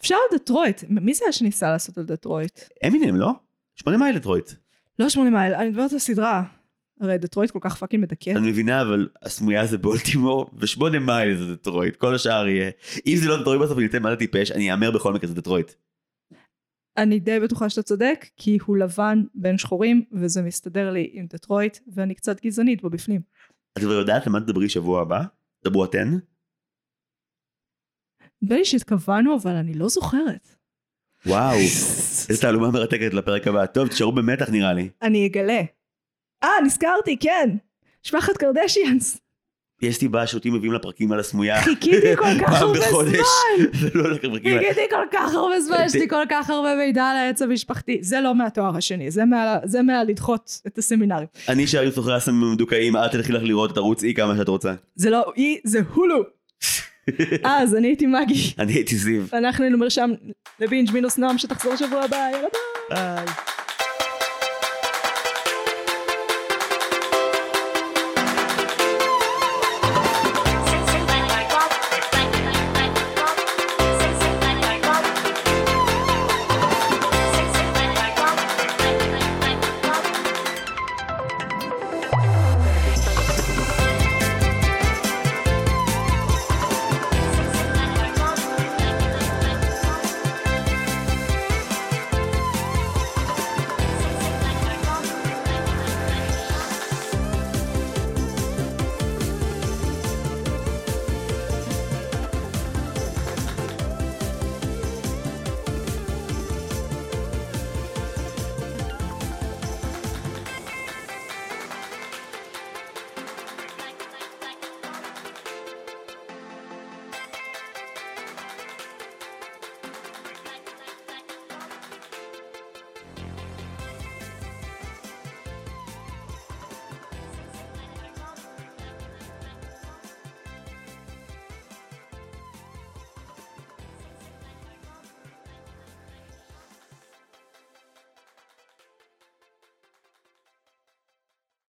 אפשר על דטרויט. מי זה היה שניסה לעשות על דטרויט? אמינם, לא? שמונה מייל דטרויט. לא שמונה מייל, אני מדברת על סדרה. הרי דטרויט כל כך fucking מדכא. אני מבינה, אבל הסמויה זה בולטימור, ושמונה מייל זה דטרויט, כל השאר יהיה. אם זה לא דטרויט בסוף אני אצא מה זה טיפש, אני אומר בכל מקרה זה דטרויט. אני די בטוחה שאתה צודק, כי הוא לבן בין שחורים, וזה מסתדר לי עם דטרויט, ואני קצת גזענית בו בפנים. את כבר יודעת למה תדברי שבוע הבא? דברו אתן? נדמה לי שהתכוונו, אבל אני לא זוכרת. וואו, <laughs> איזה תעלומה מרתקת לפרק הבא. טוב, תשארו במתח נראה לי. אני אגלה. אה, נזכרתי, כן. משפחת קרדשיאנס. יש סיבה שאותי מביאים לפרקים על הסמויה. חיכיתי כל כך <laughs> הרבה. זמן. <laughs> ולא לפרקים. חיכיתי כל כך הרבה זמן, יש לי <laughs> כל כך הרבה מידע על העץ המשפחתי. זה לא מהתואר השני, זה מה- זה מהלדחות את הסמינרים. אני שאלתי סוחרי הסמים המדוכאים, אל תלכי לך לראות את ערוץ אי כמה שאת רוצה. זה לא אי, זה הולו. אז אני הייתי מגי. אני הייתי זיו. אנחנו היינו מרשם לבינג' מינוס נועם שתחזור שבוע הבא, יאללה ביי. ביי.